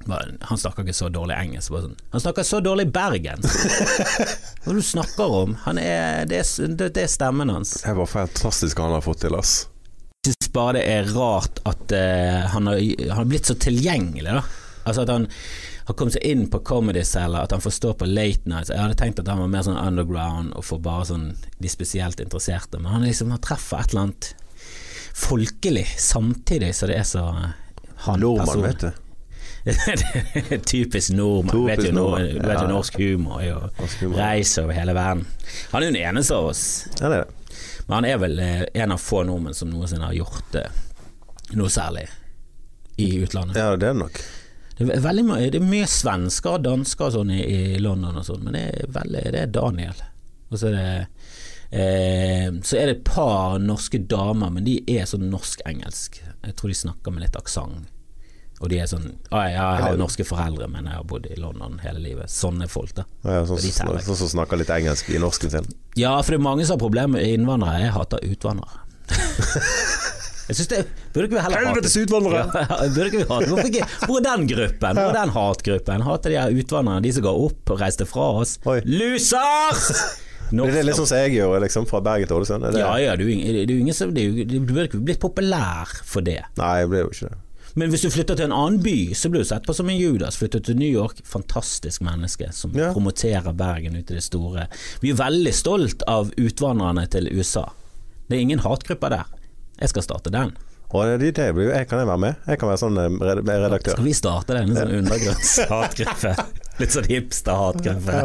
Speaker 1: Bare, Han snakker ikke så dårlig engelsk. Bare sånn. Han snakker så dårlig bergensk! Hva er det du snakker om? Han er, det, er, det, er stemmen hans.
Speaker 2: Det var fantastisk hva han har fått til, ass.
Speaker 1: Jeg syns bare det er rart at uh, han, har, han har blitt så tilgjengelig, da. Altså at han har kommet seg inn på Comedy Cellar, at han får stå på Late Nights. Jeg hadde tenkt at han var mer sånn underground og for bare sånn de spesielt interesserte, men han liksom har treffer et eller annet folkelig samtidig så det er så han
Speaker 2: Nordmann, vet du.
Speaker 1: Typisk nordmann. Vet jo, nord, vet jo
Speaker 2: Ja.
Speaker 1: norsk humor er jo reiser over hele verden. Han er jo den eneste av oss
Speaker 2: Ja, det er det.
Speaker 1: men han er vel eh, en av få nordmenn som noensinne har gjort det noe særlig i utlandet.
Speaker 2: Ja, det er det nok.
Speaker 1: Det, er veldig, det er mye svensker og dansker sånn i, i London og sånn, men det er, veldig, det er Daniel. Og så er det eh, Så er det et par norske damer, men de er sånn norsk-engelsk. Jeg tror de snakker med litt aksent. Og de er sånn Å, jeg har norske foreldre, men jeg har bodd i London hele livet. Sånne folk, da.
Speaker 2: Ja, sånn som sånn som snakker litt engelsk i norsken sin.
Speaker 1: Ja, for det er mange som har problemer med innvandrere. Jeg hater utvandrere. Jeg synes det Burde ikke vi heller hate
Speaker 2: utvandrere!
Speaker 1: Ja, burde vi hate Hvorfor ikke Hvor er den gruppen? Hvor er den hatgruppen? Hater de her utvandrerne, de som går opp og reiste fra oss?
Speaker 2: Oi.
Speaker 1: Losers!
Speaker 2: Det er litt sånn som jeg gjør, liksom, fra Bergen til Ålesund.
Speaker 1: Ja ja, Du burde ikke blitt populær for det.
Speaker 2: Nei, jeg ble jo ikke det.
Speaker 1: Men hvis du flytter til en annen by, så blir du sett på som en Judas. Flytter til New York, fantastisk menneske som
Speaker 2: Ja.
Speaker 1: promoterer Bergen ut i det store. Vi er veldig stolt av utvandrerne til USA. Det er ingen hatgrupper der. Jeg skal starte den.
Speaker 2: Og det, blir, jo- jeg kan jeg være med? Jeg kan være sånn eh, redaktør.
Speaker 1: Skal vi starte den? En sånn undergrunnshatgruppe. Litt sånn hipster-hatgruppe.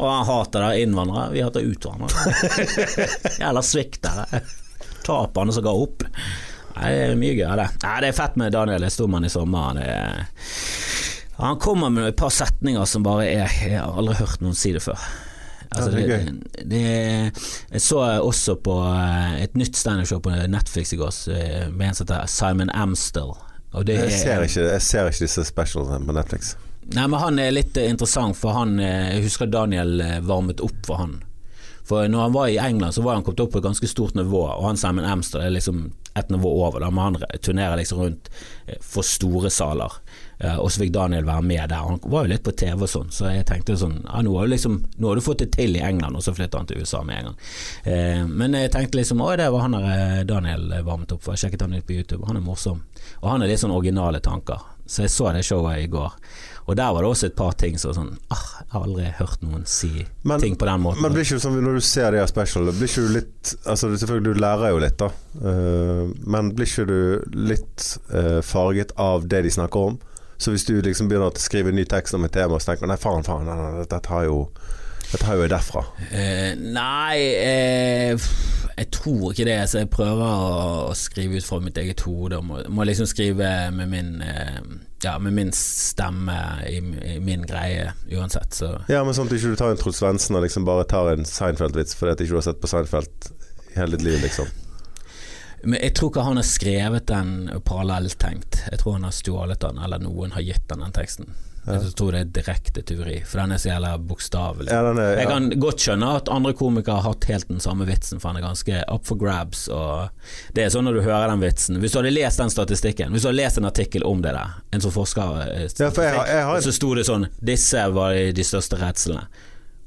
Speaker 1: Og han hater da innvandrere, vi hater utvandrere. Jævla sviktere. Taperne som ga opp. Nei, det er mye gøy det. Nei, det er fett med Daniel, jeg sto med han i sommer. Han, er, han kommer med et par setninger som bare er Jeg har aldri hørt noen si det før. Altså,
Speaker 2: det
Speaker 1: det,
Speaker 2: er
Speaker 1: det, jeg så også på eh, et nytt standup-show på Netflix i går eh, med en som heter Simon Amstel. Det
Speaker 2: Jeg ser
Speaker 1: er,
Speaker 2: ikke, jeg ser ikke disse specialene på Netflix.
Speaker 1: Nei, men han er litt eh, interessant, for han Jeg husker Daniel varmet opp for han. For når han var i England, så var han kommet opp på et ganske stort nivå, og han Simon Amster er liksom et nivå over. Da, men han turnerer liksom rundt eh, for store saler. Eh, Og så fikk Daniel være med der. Han var jo litt på TV og sånn, så jeg tenkte sånn ja, nå, har du liksom, nå har du fått det til i England, og så flytter han til USA med en gang. Eh, Men jeg tenkte liksom å, det var han der Daniel varmet opp for. Jeg sjekket han ut på YouTube, han er morsom. Og han har litt sånn originale tanker. Så jeg så det showet i går. Og der var det også et par ting som sånn ah, Jeg har aldri hørt noen si
Speaker 2: Men-
Speaker 1: ting på den måten.
Speaker 2: Men blir ikke du sånn når du ser de her specialene, blir ikke du litt Altså Selvfølgelig, du lærer jo litt, da. Uh, men blir ikke du litt uh, farget av det de snakker om? Så hvis du liksom begynner å skrive en ny tekst om et tema, så tenker nei, faen, faen, nei, nei, dette har jo Dette har jo jeg derfra.
Speaker 1: Uh, nei, eh, jeg tror ikke det. Så jeg prøver å, å skrive ut fra mitt eget hode. Må, må liksom skrive med min, eh, ja, med min stemme i, i min greie uansett. Så
Speaker 2: Ja, men sånn at du ikke tar en Trond Svendsen og liksom bare tar en Seinfeld-vits fordi at ikke du har sett på Seinfeld i hele ditt liv, liksom.
Speaker 1: Men jeg tror ikke han har skrevet den parallelltenkt. Jeg tror han har stjålet den, eller noen har gitt den den teksten. Jeg tror det er direkte tyveri, for den er så jævla bokstavelig.
Speaker 2: Ja, er,
Speaker 1: Jeg kan godt skjønne at andre komikere har hatt helt den samme vitsen, for han er ganske up for grabs. Og det er sånn når du hører den vitsen Hvis du hadde lest den statistikken, hvis du hadde lest en artikkel om det der, en som forsker eh,
Speaker 2: Ja, for jeg har- jeg har-
Speaker 1: og så sto det sånn Disse var de største redslene.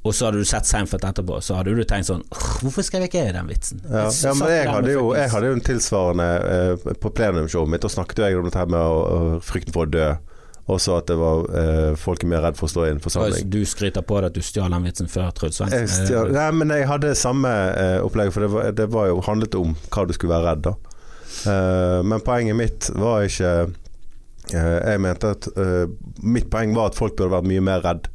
Speaker 1: Og så hadde du sett Seinfeld etterpå, så hadde du tenkt sånn Hvorfor skrev jeg ikke den vitsen?
Speaker 2: Ja,
Speaker 1: s-
Speaker 2: ja, men jeg hadde, jo, jeg hadde jo en tilsvarende eh, På plenumshowet mitt, da snakket jeg om dette med å, å, frykten for å dø. Også at det var eh, folk er mer redd for å stå i en forsamling.
Speaker 1: Du skryter på deg at du stjal den vitsen før Truls Svendsen.
Speaker 2: nei, men jeg hadde samme eh, opplegg, for det var, det var jo handlet om hva du skulle være redd, da. Eh, men poenget mitt var ikke eh, Jeg mente at eh, Mitt poeng var at folk burde vært mye mer redd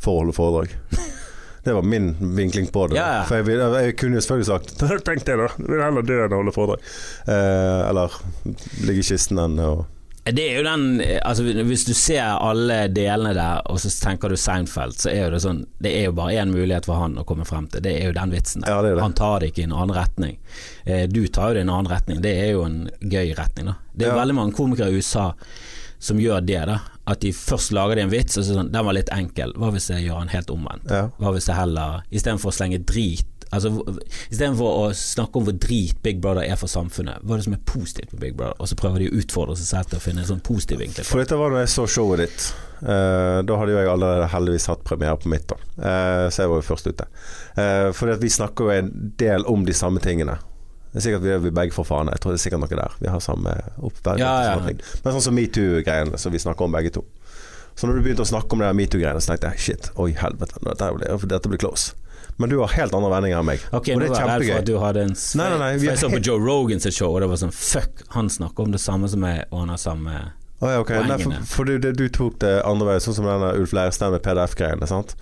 Speaker 2: for å holde foredrag. Det var min vinkling på det.
Speaker 1: ja.
Speaker 2: For jeg, jeg, jeg kunne jo selvfølgelig sagt Tenk det, da. du vil heller dø enn å holde foredrag. Eh, eller ligge i kisten enn å
Speaker 1: Det er jo den altså, Hvis du ser alle delene der, og så tenker du Seinfeld, så er jo det sånn Det er jo bare én mulighet for han å komme frem til. Det er jo den vitsen der.
Speaker 2: Ja, det det.
Speaker 1: Han tar det ikke i en annen retning. Eh, du tar jo det i en annen retning. Det er jo en gøy retning, da. Det er
Speaker 2: Ja.
Speaker 1: veldig mange komikere i USA som gjør det, da. At de først lager de en vits, og så sånn Den var litt enkel. Hva hvis jeg gjør den helt omvendt?
Speaker 2: Ja.
Speaker 1: Hva hvis jeg heller Istedenfor å slenge drit Altså, Istedenfor å snakke om hvor drit Big Brother er for samfunnet, hva er det som er positivt med Big Brother? Og så prøver de å utfordre seg selv til å finne en sånn positiv vinkel.
Speaker 2: For dette var da jeg så showet ditt. Uh, da hadde jo jeg allerede heldigvis hatt premiere på mitt, da. Uh, så jeg var jo først ute. Uh, for vi snakker jo en del om de samme tingene. Det er sikkert vi, vi begge får faen. Jeg tror det er sikkert noe der. Vi har samme oppverden.
Speaker 1: Ja, ja.
Speaker 2: Men sånn som metoo-greiene som vi snakker om begge to. Så når du begynte å snakke om det metoo-greiene, så tenkte jeg shit, oi helvete, dette blir, dette blir close. Men du har helt andre vendinger enn meg.
Speaker 1: Ok,
Speaker 2: og det er
Speaker 1: redd for
Speaker 2: kjempegøy.
Speaker 1: at du hadde en
Speaker 2: Nei, nei, nei, er
Speaker 1: jeg så på Joe Rogan sitt show, og det var sånn fuck, han snakker om det samme som meg, og han har samme
Speaker 2: Å, ja, ok. Nei, for, for du, det, du tok det andre veien, sånn som denne Ulf Leirstein med PDF-greiene. sant?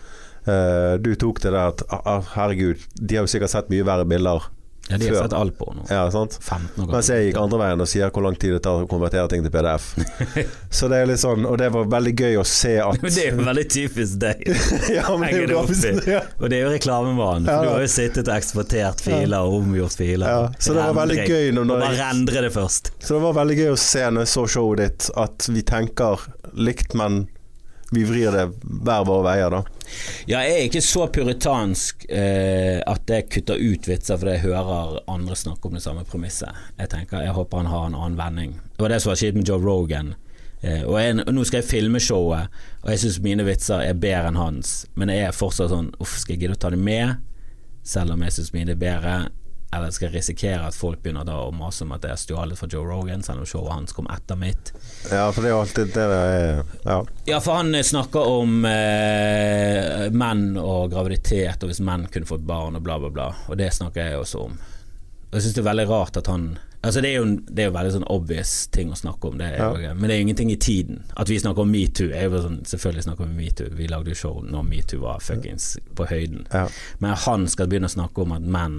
Speaker 2: Uh, du tok det der at ah, ah, herregud, de har jo sikkert sett mye verre bilder.
Speaker 1: Ja, de har sett alt på nå.
Speaker 2: Ja, sant?
Speaker 1: 15 år
Speaker 2: Mens jeg gikk andre veien og sier hvor lang tid det tar å konvertere ting til PDF. Så det er litt sånn, og det var veldig gøy å se at
Speaker 1: Men det er jo veldig typisk deg.
Speaker 2: Ja, er
Speaker 1: Henger det opp i.
Speaker 2: Ja.
Speaker 1: Og det er jo reklamemannen,
Speaker 2: Ja,
Speaker 1: du har jo sittet og eksportert filer og omgjort filer.
Speaker 2: Ja, så det var veldig gøy når- når
Speaker 1: bare rendre det først.
Speaker 2: Så det var veldig gøy å se når jeg så showet ditt, at vi tenker likt, men vi vrir det hver våre veier, da.
Speaker 1: Ja, jeg er ikke så puritansk eh, at jeg kutter ut vitser fordi jeg hører andre snakke om det samme premisset. Jeg tenker, jeg håper han har en annen vending. Det var det som var kjipt med Joe Rogan. Eh, og jeg, nå skal jeg filme showet, og jeg syns mine vitser er bedre enn hans, men jeg er fortsatt sånn Uff, skal jeg gidde å ta det med, selv om jeg syns mine er bedre? Eller skal risikere at folk begynner da å mase om at jeg har stjålet fra Joe Rogan, selv om showet hans kom etter mitt?
Speaker 2: Ja, for det er jo alltid det det er Ja.
Speaker 1: Ja, for han eh, snakker om eh, menn og graviditet, og hvis menn kunne fått barn og bla, bla, bla. Og det snakker jeg også om. Og jeg syns det er veldig rart at han Altså Det er jo det er jo veldig sånn obvious ting å snakke om, det ja. men det er jo ingenting i tiden. At vi snakker om metoo, er sånn Selvfølgelig snakker vi om metoo. Vi lagde jo show når metoo var fuckings på høyden.
Speaker 2: Ja.
Speaker 1: Men han skal begynne å snakke om at menn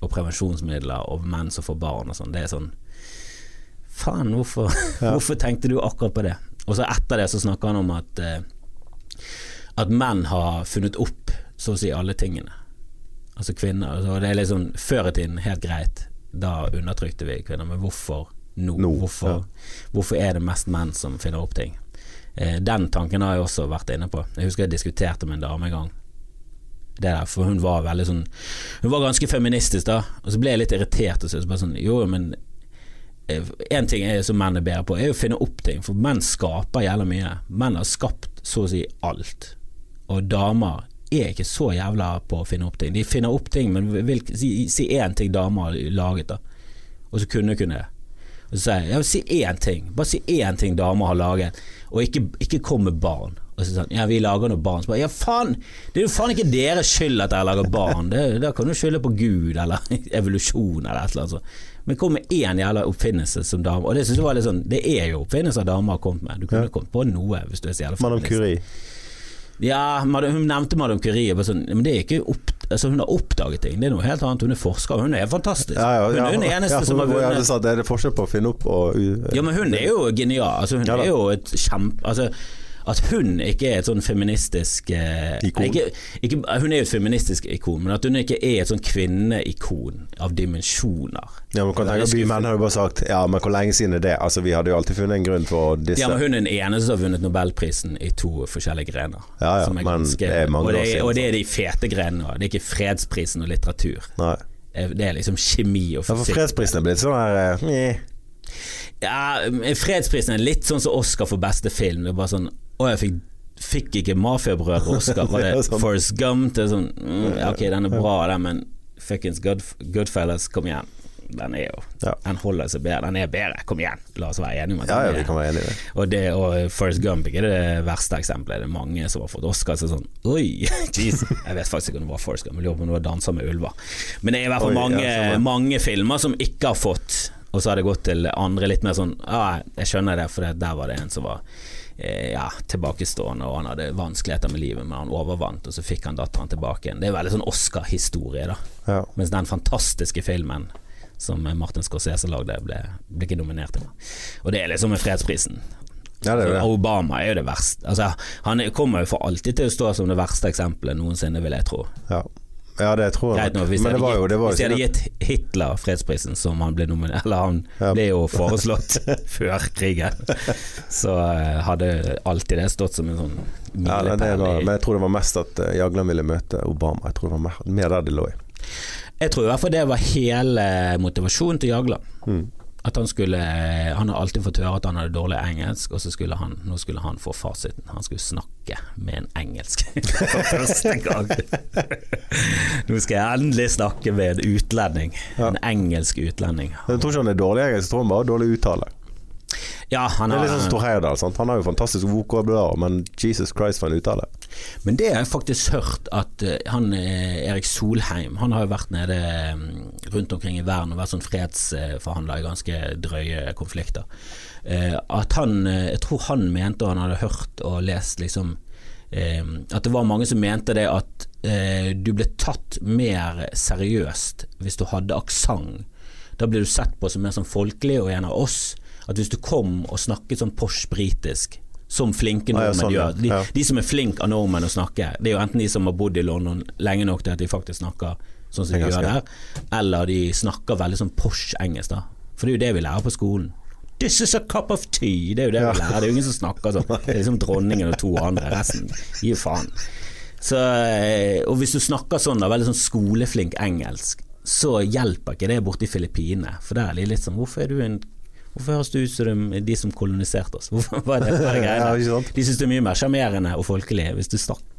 Speaker 1: og prevensjonsmidler og menn som får barn og sånn, det er sånn Faen, hvorfor, hvorfor tenkte du akkurat på det? Og så etter det så snakker han om at eh, At menn har funnet opp så å si alle tingene. Altså kvinner. Altså det er liksom Før i tiden helt greit, da undertrykte vi kvinner, men hvorfor nå?
Speaker 2: No,
Speaker 1: hvorfor,
Speaker 2: ja.
Speaker 1: hvorfor er det mest menn som finner opp ting? Eh, den tanken har jeg også vært inne på. Jeg husker jeg diskuterte med en dame en gang. Det der, for hun var veldig sånn Hun var ganske feministisk da, og så ble jeg litt irritert og så bare sånn Jo, men en ting er som menn er bedre på, er å finne opp ting. For menn skaper jævla mye. Menn har skapt så å si alt. Og damer er ikke så jævla på å finne opp ting. De finner opp ting, men vil, si, si ting damer har laget, da. Og så kunne kunne det. Og så sier jeg ja, si én ting. Bare si én ting damer har laget, og ikke, ikke kom med barn. Og så sånn, ja vi lager noe barn. Så bare, ja faen, det er jo faen ikke deres skyld at dere lager barn. Det, da kan du skylde på Gud eller evolusjon eller et eller annet sånt. Men kom med én jævla oppfinnelse som dame. Og det synes jeg var litt sånn Det er jo oppfinnelser damer har kommet med. Du kunne
Speaker 2: Ja.
Speaker 1: kommet på noe hvis du er så jævla
Speaker 2: Madame. Curie.
Speaker 1: Ja, hun nevnte Madame Curie. Sånn, men det er ikke opp, altså Hun har oppdaget ting. Det er noe helt annet. Hun er forsker. Hun er fantastisk.
Speaker 2: Ja, ja,
Speaker 1: hun er
Speaker 2: ja,
Speaker 1: eneste
Speaker 2: ja,
Speaker 1: som har vunnet.
Speaker 2: Sa, det er det forskjell på å finne opp og
Speaker 1: Ja, men hun er jo genial. Altså, hun er jo et kjempe... Altså, at hun ikke er et sånn feministisk eh,
Speaker 2: Ikon.
Speaker 1: Ikke, ikke, hun er jo et feministisk ikon, men at hun ikke er et sånn kvinneikon av dimensjoner.
Speaker 2: Ja, men kan tenke, Vi
Speaker 1: skuffende.
Speaker 2: menn har jo bare sagt Ja, men hvor lenge siden er det? Altså, Vi hadde jo alltid funnet en grunn for disse.
Speaker 1: Ja, men Hun er den eneste som har vunnet Nobelprisen i to forskjellige grener.
Speaker 2: Ja, ja, men
Speaker 1: ganske,
Speaker 2: det er mange
Speaker 1: og, det
Speaker 2: år siden,
Speaker 1: og det er de fete grenene. Det er ikke fredsprisen og litteratur.
Speaker 2: Nei.
Speaker 1: Det er liksom kjemi og
Speaker 2: Ja, for
Speaker 1: fysikk.
Speaker 2: fredsprisen er blitt sånn her eh.
Speaker 1: Ja, fredsprisen er litt sånn som Oscar for beste film. Det er bare sånn Å, jeg fikk, fikk ikke Mafiabrødre Oscar. Var
Speaker 2: Det
Speaker 1: det
Speaker 2: er.
Speaker 1: Forrest Gump? Det er sånn mm, Ok, den er bra, den, men fuckings Good, Goodfellas, kom igjen. Den er jo
Speaker 2: Ja.
Speaker 1: Den holder seg bedre. Den er bedre, kom igjen. La oss være enige om at
Speaker 2: Ja, ja, vi kan være enige i det.
Speaker 1: og, det, og Forrest Gump ikke det verste eksempelet. Det er mange som har fått Oscar. Så sånn Oi, jeez. Jeg vet faktisk ikke om det var Forrest Gump, jeg lurer på om det var 'Danser med ulver'. Men det er i hvert fall
Speaker 2: Oi,
Speaker 1: mange,
Speaker 2: ja,
Speaker 1: mange filmer som ikke har fått, og så har det gått til andre litt mer sånn Ja, jeg skjønner det, for der var det en som var ja, tilbakestående, og han hadde vanskeligheter med livet, men han overvant, og så fikk han datteren tilbake igjen. Det er veldig sånn Oscar-historie, da.
Speaker 2: Ja.
Speaker 1: Mens den fantastiske filmen som Martin Scorsese lagde, ble, ble ikke nominert til. Og det er liksom med fredsprisen.
Speaker 2: ja, det er det.
Speaker 1: Obama er jo det verste. Altså, han kommer jo for alltid til å stå som det verste eksempelet noensinne, vil jeg tro.
Speaker 2: Ja. Ja, det tror jeg.
Speaker 1: Nok, hvis
Speaker 2: Men
Speaker 1: de
Speaker 2: det var jo
Speaker 1: hadde,
Speaker 2: det var
Speaker 1: gitt, hvis de hadde gitt Hitler fredsprisen, som han ble nominert Eller han
Speaker 2: Ja.
Speaker 1: ble jo foreslått før krigen, så eh, hadde alltid det stått som en sånn
Speaker 2: ja, det, det
Speaker 1: milepæl.
Speaker 2: Men jeg tror det var mest at uh, Jagland ville møte Obama. Jeg tror det var mer, mer der de lå i.
Speaker 1: Jeg tror i hvert fall det var hele motivasjonen til Jagland.
Speaker 2: Mm.
Speaker 1: At han skulle Han har alltid fått høre at han hadde dårlig engelsk, og så skulle han nå skulle han få fasiten. Han skulle snakke med en engelsk for første gang. nå skal jeg endelig snakke med en utlending.
Speaker 2: Ja.
Speaker 1: En engelsk utlending.
Speaker 2: Jeg tror ikke han er dårlig engelsk, jeg tror han bare har dårlig uttale.
Speaker 1: Ja, han
Speaker 2: Det er
Speaker 1: har
Speaker 2: sånn Stor Heyerdahl. Han har jo fantastisk vokabular, men Jesus Christ for en uttale.
Speaker 1: Men det har jeg faktisk hørt at eh, han eh, Erik Solheim Han har jo vært nede mm, rundt omkring i verden og vært sånn fredsforhandler i ganske drøye konflikter. Eh, At han eh, Jeg tror han mente, og han hadde hørt og lest liksom eh, At det var mange som mente det at eh, du ble tatt mer seriøst hvis du hadde aksent. Da ble du sett på som mer sånn folkelig og en av oss. At hvis du kom og snakket sånn Porsche-britisk som flinke
Speaker 2: Ah, ja, sånn,
Speaker 1: gjør de,
Speaker 2: Ja.
Speaker 1: de som er flinke av nordmenn å snakke, det er jo enten de som har bodd i London lenge nok til at de faktisk snakker sånn som de
Speaker 2: Engelsk,
Speaker 1: gjør der, eller de snakker veldig sånn Porsche-engelsk, da. For det er jo det vi lærer på skolen. This is a cup of tea. Det er jo det
Speaker 2: Ja.
Speaker 1: vi lærer. Det er jo ingen som snakker sånn. Det er liksom dronningen og to andre. Resten gir faen. Så, eh, og hvis du snakker sånn, da, veldig sånn skoleflink engelsk, så hjelper ikke det borte i Filippinene. For der er de litt sånn Hvorfor er du en Hvorfor høres det ut som de, som koloniserte oss? Hvorfor, hva er det, hva er det
Speaker 2: Ja?
Speaker 1: De syns det er mye mer sjarmerende og folkelig hvis du snakker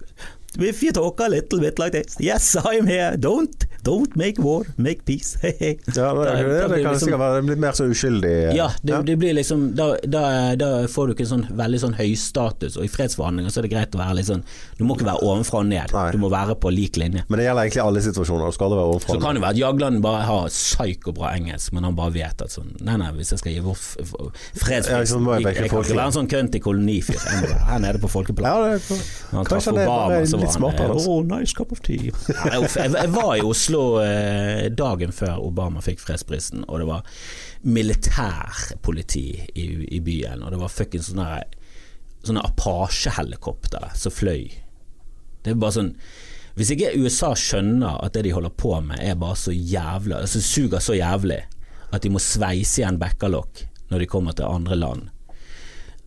Speaker 1: If you talk a little bit like this Yes, I'm here. Don't, don't make war, make peace.
Speaker 2: Ja, det, det, det,
Speaker 1: blir
Speaker 2: kan
Speaker 1: liksom-
Speaker 2: sikkert være litt mer så uskyldig. eh,
Speaker 1: Ja, det, det blir liksom da, da, da får du ikke en sånn veldig sånn høystatus, og i fredsforhandlinger så er det greit å være litt sånn Du må ikke være ovenfra og ned,
Speaker 2: Nei.
Speaker 1: du må være på lik linje.
Speaker 2: Men det gjelder egentlig alle situasjoner. Du skal aldri være overfra.
Speaker 1: Så kan det være at Jagland bare har psykobra engelsk, men han bare vet at sånn Nei, nei, hvis jeg skal gi vår
Speaker 2: Ja,
Speaker 1: fredspris
Speaker 2: jeg
Speaker 1: jeg, jeg kan ikke være en sånn kønt i kolonifyr. Her nede på folkeplan.
Speaker 2: ja, det,
Speaker 1: han
Speaker 2: er
Speaker 1: så
Speaker 2: litt
Speaker 1: smart han
Speaker 2: altså.
Speaker 1: Oh, nice cup of tea. Jeg, jeg var i Oslo eh, dagen før Obama fikk fredsprisen, og det var militærpoliti i, i byen, og det var fuckings sånne, sånne Apache-helikoptre som fløy. Det er bare sånn Hvis ikke USA skjønner at det de holder på med er bare så jævlig Altså suger så jævlig at de må sveise igjen bekkerlokk når de kommer til andre land.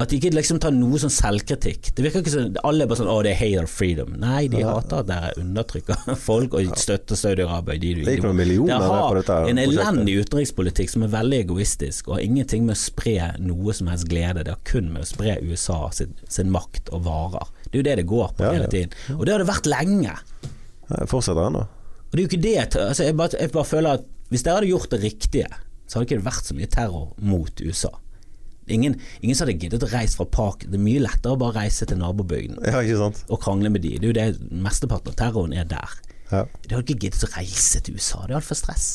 Speaker 1: At de ikke liksom tar noe sånn selvkritikk. Det virker ikke som Alle er bare sånn 'Å, det er hate of freedom'. Nei, de hater at dere undertrykker folk og støtter Saudi-Arabia. De, de,
Speaker 2: de, på dette
Speaker 1: har en elendig utenrikspolitikk som er veldig egoistisk, og har ingenting med å spre noe som helst glede. Det har kun med å spre USA sin, sin makt og varer. Det er jo det det går på
Speaker 2: Ja,
Speaker 1: hele tiden. Og det har det vært lenge.
Speaker 2: Det fortsetter ennå.
Speaker 1: Og det er jo ikke det altså jeg, bare, jeg bare føler at hvis dere hadde gjort det riktige, så hadde det ikke vært så mye terror mot USA. Ingen, ingen som hadde giddet å reise fra Park. Det er mye lettere å bare reise til nabobygden
Speaker 2: Ja, ikke sant?
Speaker 1: og krangle med de. Det er jo det mesteparten av terroren er der.
Speaker 2: Ja.
Speaker 1: De hadde ikke giddet å reise til USA. Det er altfor stress.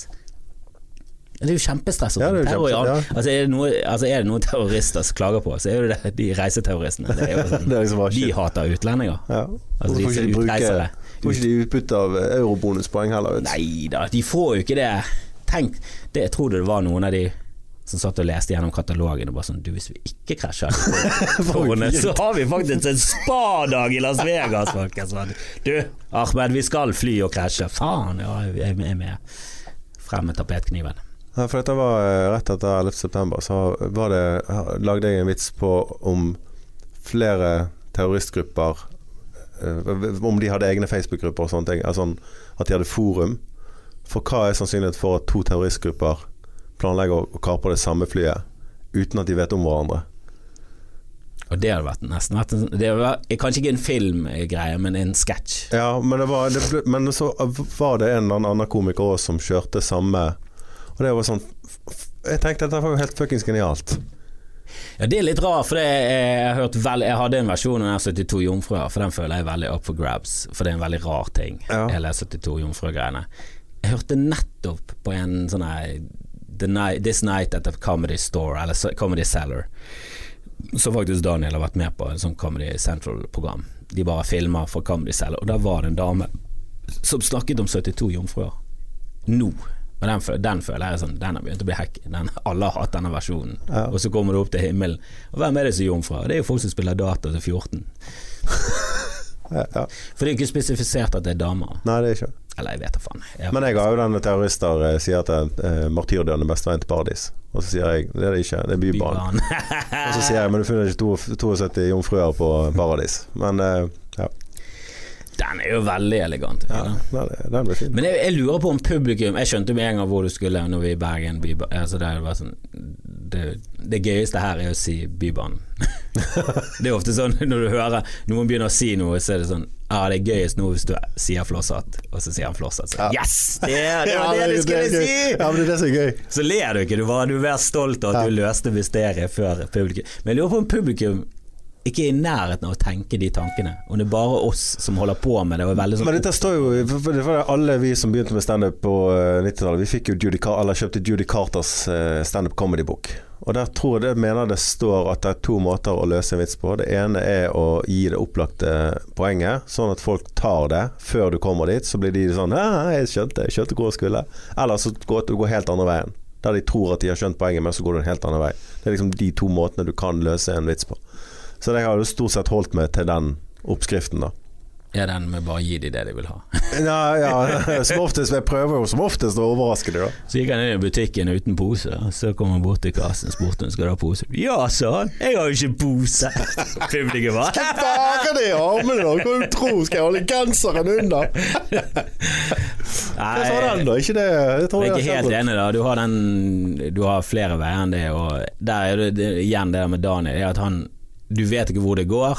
Speaker 1: Det er jo kjempestress.
Speaker 2: Ja, det er jo kjempe,
Speaker 1: ja. altså, er det noe, altså er det noen terrorister som klager på, så er det det de reiseterroristene. Det sånn,
Speaker 2: liksom
Speaker 1: de hater utlendinger.
Speaker 2: Ja.
Speaker 1: Altså,
Speaker 2: de bruke
Speaker 1: utreisere.
Speaker 2: Får ikke de utbytte av eurobonuspoeng heller? Vet.
Speaker 1: Nei da, de får jo ikke det. Tenk, det jeg tror det var noen av de som satt og leste gjennom katalogen og bare sånn Du, hvis vi ikke krasjer tårnet, så har vi faktisk en spadag i Las Vegas, folkens. Sånn, Du, Ahmed, vi skal fly og krasje. Faen, ja, jeg er med. Frem med tapetkniven.
Speaker 2: Ja, for dette var eh, rett etter 11. september, så var det, lagde jeg en vits på om flere terroristgrupper eh, Om de hadde egne Facebook-grupper og sånne ting. Altså, at de hadde forum. For hva er sannsynligheten for at to terroristgrupper planlegger å kapre det samme flyet uten at de vet om hverandre?
Speaker 1: Og det hadde vært nesten vært en, det hadde vært, Kanskje ikke en filmgreie, men en sketsj.
Speaker 2: Ja, men, det var, det ble, men så var det en eller annen komiker òg som kjørte samme Og det var sånn Jeg tenkte dette var jo helt fuckings genialt.
Speaker 1: Ja, det er litt rart, for det, jeg, vel, jeg hadde en versjon av den 72 jomfruer, for den føler jeg er veldig up for grabs, for det er en veldig rar ting,
Speaker 2: Ja.
Speaker 1: hele 72 jomfruer-greiene. Jeg hørte nettopp på en sånn her night, This Night at a Comedy Store, eller Comedy Cellar, som faktisk Daniel har vært med på, en sånt Comedy Central-program. De bare filmer for Comedy Cellar, og da var det en dame som snakket om 72 jomfruer. Nå. Men den, den føler jeg sånn Den har begynt å bli hack. Den, alle har hatt denne versjonen.
Speaker 2: Ja.
Speaker 1: Og så kommer du opp til himmelen. Og hvem er det som er jomfruer? Det er jo folk som spiller data til 14. For det er jo ikke spesifisert at det er damer.
Speaker 2: Nei, det er ikke
Speaker 1: Eller jeg vet da faen. Jeg-
Speaker 2: Men jeg har jo den terrorister eh, sier at eh, martyrdøden er beste veien til paradis. Og så sier jeg det er det ikke, det er Bybanen. Og så sier jeg men du finner ikke to- 72 jomfruer på paradis. Men eh, ja.
Speaker 1: Den er jo veldig elegant.
Speaker 2: Ja, den, blir fin.
Speaker 1: Men jeg, jeg lurer på om publikum Jeg skjønte med en gang hvor du skulle når vi i Bergen. by, altså det, var sånn, det, det gøyeste her er å si Bybanen. det er ofte sånn når du hører noen begynner å si noe, så er det sånn Ja, det er gøyest nå hvis du sier Flosshatt, og så sier han Flosshatt. Så,
Speaker 2: Ja.
Speaker 1: Yes! Det, det var det du skulle si!
Speaker 2: Ja, men det er Så gøy.
Speaker 1: Så ler du ikke, du var, du er stolt av at du løste mysteriet før publikum. Men jeg lurer på om publikum ikke i nærheten av å tenke de tankene. Om det er bare oss som holder på med det. Sånn
Speaker 2: Men dette står jo for- det var Alle vi som begynte med standup på eh, 90-tallet, vi fikk jo Judy, eller kjøpte Judy Carters eh, standup comedy-bok. Og der tror jeg det mener det står at det er to måter å løse en vits på. Det ene er å gi det opplagte poenget, sånn at folk tar det før du kommer dit. Så blir de sånn jeg skjønte, jeg skjønte hvor jeg skulle. Eller så går du helt andre veien. Der de tror at de har skjønt poenget, men så går du en helt annen vei. Det er liksom de to måtene du kan løse en vits på. Så jeg har jo stort sett holdt meg til den oppskriften, da.
Speaker 1: Ja, den med bare gi de det de vil ha.
Speaker 2: Ja, ja, som oftest, jeg prøver jo som oftest å overraske dem, da.
Speaker 1: Så gikk han inn i butikken uten pose, så kom han bort til kassen og spurte om skal du ha pose. Ja, sa han, jeg har jo ikke pose. Publikum var
Speaker 2: bære det i armene, da! Hva du tror Skal jeg holde genseren under? Hva sa den, da? Ikke det Jeg tror
Speaker 1: Jeg er ikke helt enig, da. Du har, den, du har flere veier enn det. Og der er det, det igjen det der med Daniel, Det er at han Du vet ikke hvor det går.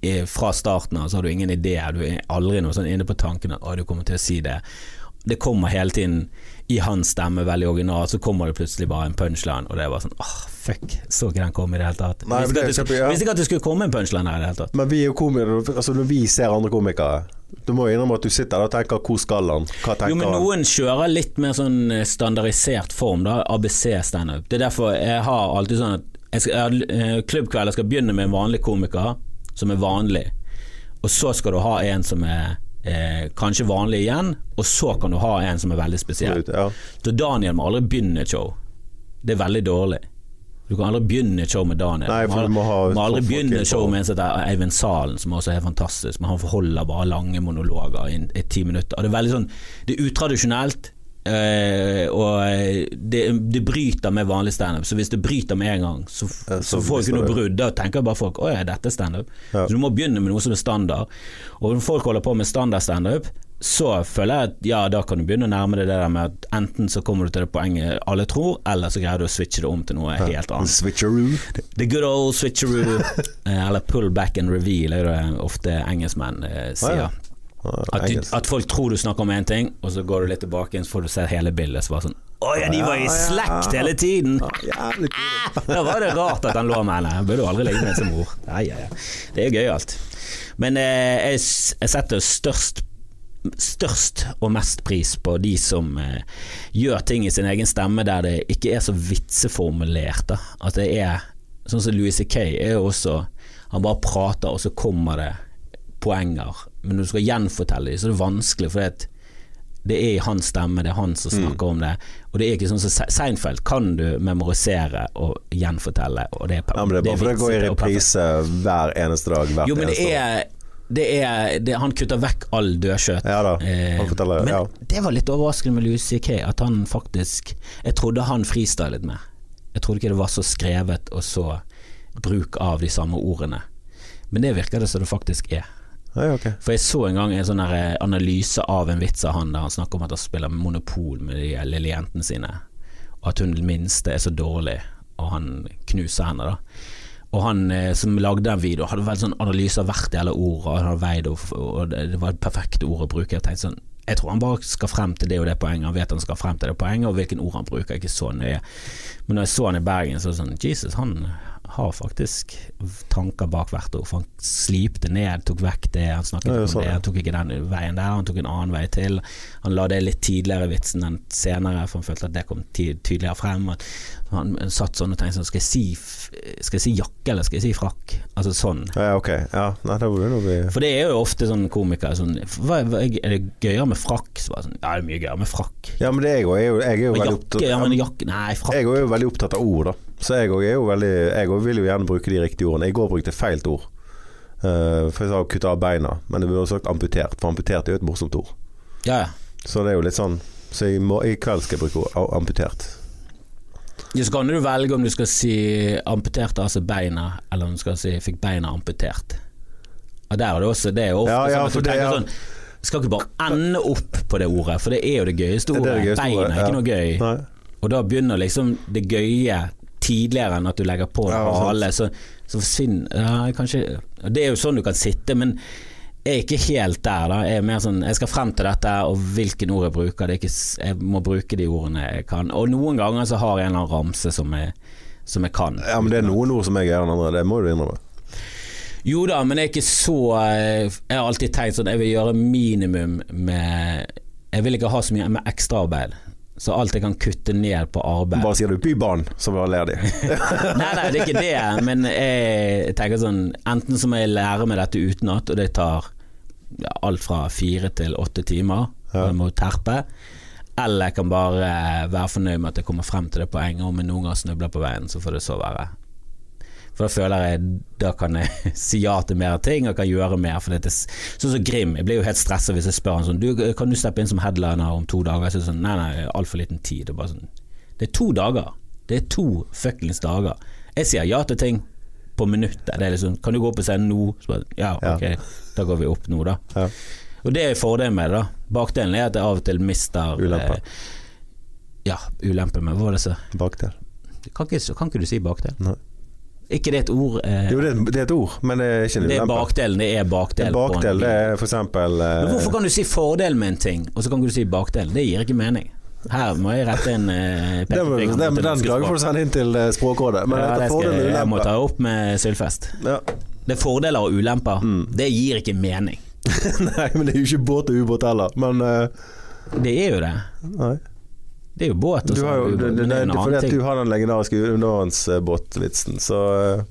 Speaker 1: I, fra starten av så har du ingen idé. Du er aldri noe sånn inne på tanken at du kommer til å si det. Det kommer hele tiden i hans stemme veldig original, så kommer det plutselig bare en punchline, og det er bare sånn åh, fuck, så ikke den komme i det hele tatt.
Speaker 2: Nei,
Speaker 1: Visste ikke skulle-
Speaker 2: ja.
Speaker 1: visste ikke at det skulle komme en punchline her i det hele tatt.
Speaker 2: Men vi er jo komikere. Altså, når vi ser andre komikere Du må jo innrømme at du sitter der og tenker 'hvor skal han'? Hva tenker
Speaker 1: Jo, men noen kjører litt mer sånn standardisert form, da. ABC-standup. Det er derfor jeg har alltid sånn at jeg skal, jeg eh, klubbkveld jeg skal begynne med en vanlig komiker som er vanlig, og så skal du ha en som er eh, kanskje vanlig igjen, og så kan du ha en som er veldig spesiell.
Speaker 2: Ja.
Speaker 1: Så Daniel må aldri begynne et show. Det er veldig dårlig. Du kan aldri begynne et show med Daniel.
Speaker 2: Nei, for du må ha-
Speaker 1: må aldri begynne et show med en som heter Eivind Salen, som også er fantastisk, men han forholder bare lange monologer i i ti minutter. Og Det er veldig sånn Det er utradisjonelt, eh, og det, det bryter med vanlig standup. Så hvis det bryter med en gang, så,
Speaker 2: Ja,
Speaker 1: så,
Speaker 2: så
Speaker 1: får du ikke noe brudd. Da tenker bare folk å ja, dette er standup.
Speaker 2: Ja.
Speaker 1: Så du må begynne med noe som er standard. Og når folk holder på med standard-standup, så føler jeg at ja, da kan du begynne å nærme deg det der med at enten så kommer du til det poenget alle tror, eller så greier du å switche det om til noe helt annet.
Speaker 2: Switcheroo.
Speaker 1: The good old switcheroo, eh, eller pull back and reveal, er det ofte engelskmenn eh, sier.
Speaker 2: ja.
Speaker 1: At, du, at folk tror du snakker om én ting, og så går du litt tilbake igjen, så får du se hele bildet. Så bare sånn Å ja, de var i slekt hele tiden!
Speaker 2: Ja.
Speaker 1: Da var det rart at han lå med henne. Jeg burde jo aldri ligge med som mor. Ja, ja, ja. Det er gøy alt. Men eh, jeg, jeg setter størst Størst og mest pris på de som eh, gjør ting i sin egen stemme der det ikke er så vitseformulert. Da. At det er Sånn som Louis C.K. er jo også Han bare prater, og så kommer det poenger. Men når du skal gjenfortelle dem, så er det vanskelig, for det, det er i hans stemme, det er han som snakker om det. Og det er ikke sånn som Se- Seinfeld kan du memorisere og gjenfortelle, og det er,
Speaker 2: Ja, men det er bare for det går i reprise hver eneste dag. Hvert
Speaker 1: Jo, men det er, det er det, Han kutter vekk all dødkjøtt.
Speaker 2: Ja da,
Speaker 1: Eh,
Speaker 2: han forteller,
Speaker 1: men
Speaker 2: ja.
Speaker 1: det var litt overraskende med Louis C.K. At han faktisk Jeg trodde han freestylet med. Jeg trodde ikke det var så skrevet og så bruk av de samme ordene. Men det virker det som det faktisk er.
Speaker 2: Ja, okay.
Speaker 1: For jeg så en gang en sånn analyse av en vits av han der han snakker om at han spiller Monopol med de lille jentene sine, og at hun minste er så dårlig, og han knuser henne, da. Og han eh, som lagde den videoen, hadde vel sånn analyse av hvert jævla ord, og han veid og, og det det var et perfekt ord å bruke. Jeg tenkte sånn jeg tror han bare skal frem til det og det poenget, han vet han skal frem til det poenget, og hvilken ord han bruker, ikke så nøye. Men når jeg så han i Bergen, så var det sånn Jesus, han har faktisk tanker bak hvert ord. For han slipte ned, tok vekk det, han snakket
Speaker 2: Ja,
Speaker 1: om det, han tok ikke den veien der, han tok en annen vei til. Han la det litt tidligere i vitsen enn senere, for han følte at det kom tydeligere frem. Han satt sånn og tenkte sånn, skal jeg si, skal jeg si jakke eller skal jeg si frakk? Altså sånn.
Speaker 2: Ja, ok. Ja, nei, det vi
Speaker 1: For det er jo ofte sånn komikere sånn hva, hva, Er det gøyere med frakk? Så sånn, ja, det er mye gøyere med frakk.
Speaker 2: Ja, men det er jeg. Jeg jo, jeg er jo veldig opptatt
Speaker 1: ja, Nei, frakk.
Speaker 2: Jeg er jo veldig opptatt av ord, da. Så jeg òg er jo veldig Jeg også vil jo gjerne bruke de riktige ordene. I går brukte jeg feil ord. Uh, for jeg sa kutte av beina, men det burde sagt amputert. For amputert er jo et morsomt ord.
Speaker 1: Ja, ja.
Speaker 2: Så det er jo litt sånn Så i, må, i kveld skal jeg bruke ord, amputert.
Speaker 1: Ja, Så kan du velge om du skal si amputert, altså beina, eller om du skal si fikk beina amputert. Og der er det også Det er jo ofte
Speaker 2: Ja, ja,
Speaker 1: sånn at du tenker
Speaker 2: er-
Speaker 1: sånn Skal ikke bare ende opp på det ordet, for det er jo det gøyeste
Speaker 2: Det
Speaker 1: ordet.
Speaker 2: det gøyeste
Speaker 1: Beina
Speaker 2: ordet,
Speaker 1: er ikke noe gøy.
Speaker 2: Nei.
Speaker 1: Og da begynner liksom det gøye tidligere enn at du legger på en hale, så, så forsvinner ja, kanskje, Det er jo sånn du kan sitte, men jeg er ikke helt der. da Jeg er mer sånn Jeg skal frem til dette, og hvilke ord jeg bruker. Det er ikke, jeg må bruke de ordene jeg kan. Og noen ganger så har jeg en eller annen ramse som jeg, som jeg kan.
Speaker 2: Ja, men det er noen ord som jeg er enn andre, det må du innrømme.
Speaker 1: Jo da, men jeg er ikke så eh, Jeg har alltid tenkt sånn Jeg vil gjøre minimum med Jeg vil ikke ha så mye med ekstraarbeid. Så alt jeg kan kutte ned på arbeid
Speaker 2: Bare sier du 'bybanen', så bare ler de.
Speaker 1: Nei, nei, det er ikke det, men jeg tenker sånn Enten så må jeg lære meg dette utenat, og det tar ja, alt fra fire til åtte timer, Ja. jeg må terpe. Eller jeg kan bare være fornøyd med at jeg kommer frem til det poenget, om jeg noen gang snubler på veien, så får det så være. For da føler jeg Da kan jeg si ja til mer ting og kan gjøre mer. For dette, sånn som Grim, jeg blir jo helt stressa hvis jeg spør han sånn du, Kan du steppe inn som headliner om to dager? Jeg er sånn, nei, nei, altfor liten tid. Og bare sånn, det er to dager. Det er to fuckings dager. Jeg sier ja til ting på minuttet. Det er liksom Kan du gå opp og scenen nå? Bare, ja,
Speaker 2: Ja.
Speaker 1: ok, da går vi opp nå, da.
Speaker 2: Ja.
Speaker 1: Og det er fordelen med det, da. Bakdelen er at jeg av og til mister
Speaker 2: Ulempe.
Speaker 1: eh, ja, ulempe med Hva var det så?
Speaker 2: Bakdel.
Speaker 1: Kan ikke, kan ikke du si bakdel?
Speaker 2: Nei.
Speaker 1: Ikke det et ord? Eh,
Speaker 2: Jo, det er, det er et ord, men det er ikke en ulempe.
Speaker 1: det er bakdelen, det er bakdel.
Speaker 2: Bakdel, det er for eksempel eh,
Speaker 1: Men hvorfor kan du si fordel med en ting, og så kan du si bakdel? Det gir ikke mening. Her må jeg rette en eh,
Speaker 2: det, må- det, Den klagen får du sende inn til eh, Språkrådet. Men
Speaker 1: ja, det skal jeg, jeg må ta opp med Sylfest.
Speaker 2: Ja.
Speaker 1: Det er fordeler og ulemper.
Speaker 2: Mm.
Speaker 1: Det gir ikke mening.
Speaker 2: Nei, men det er jo ikke båt og ubåt heller. Men eh,
Speaker 1: Det er jo det.
Speaker 2: nei.
Speaker 1: Det er jo båt
Speaker 2: Du
Speaker 1: sånn,
Speaker 2: har jo,
Speaker 1: ubåt,
Speaker 2: det, det,
Speaker 1: men det er en
Speaker 2: fordi
Speaker 1: annen
Speaker 2: at
Speaker 1: ting.
Speaker 2: du har den legendariske undervannsbåtvitsen, så eh,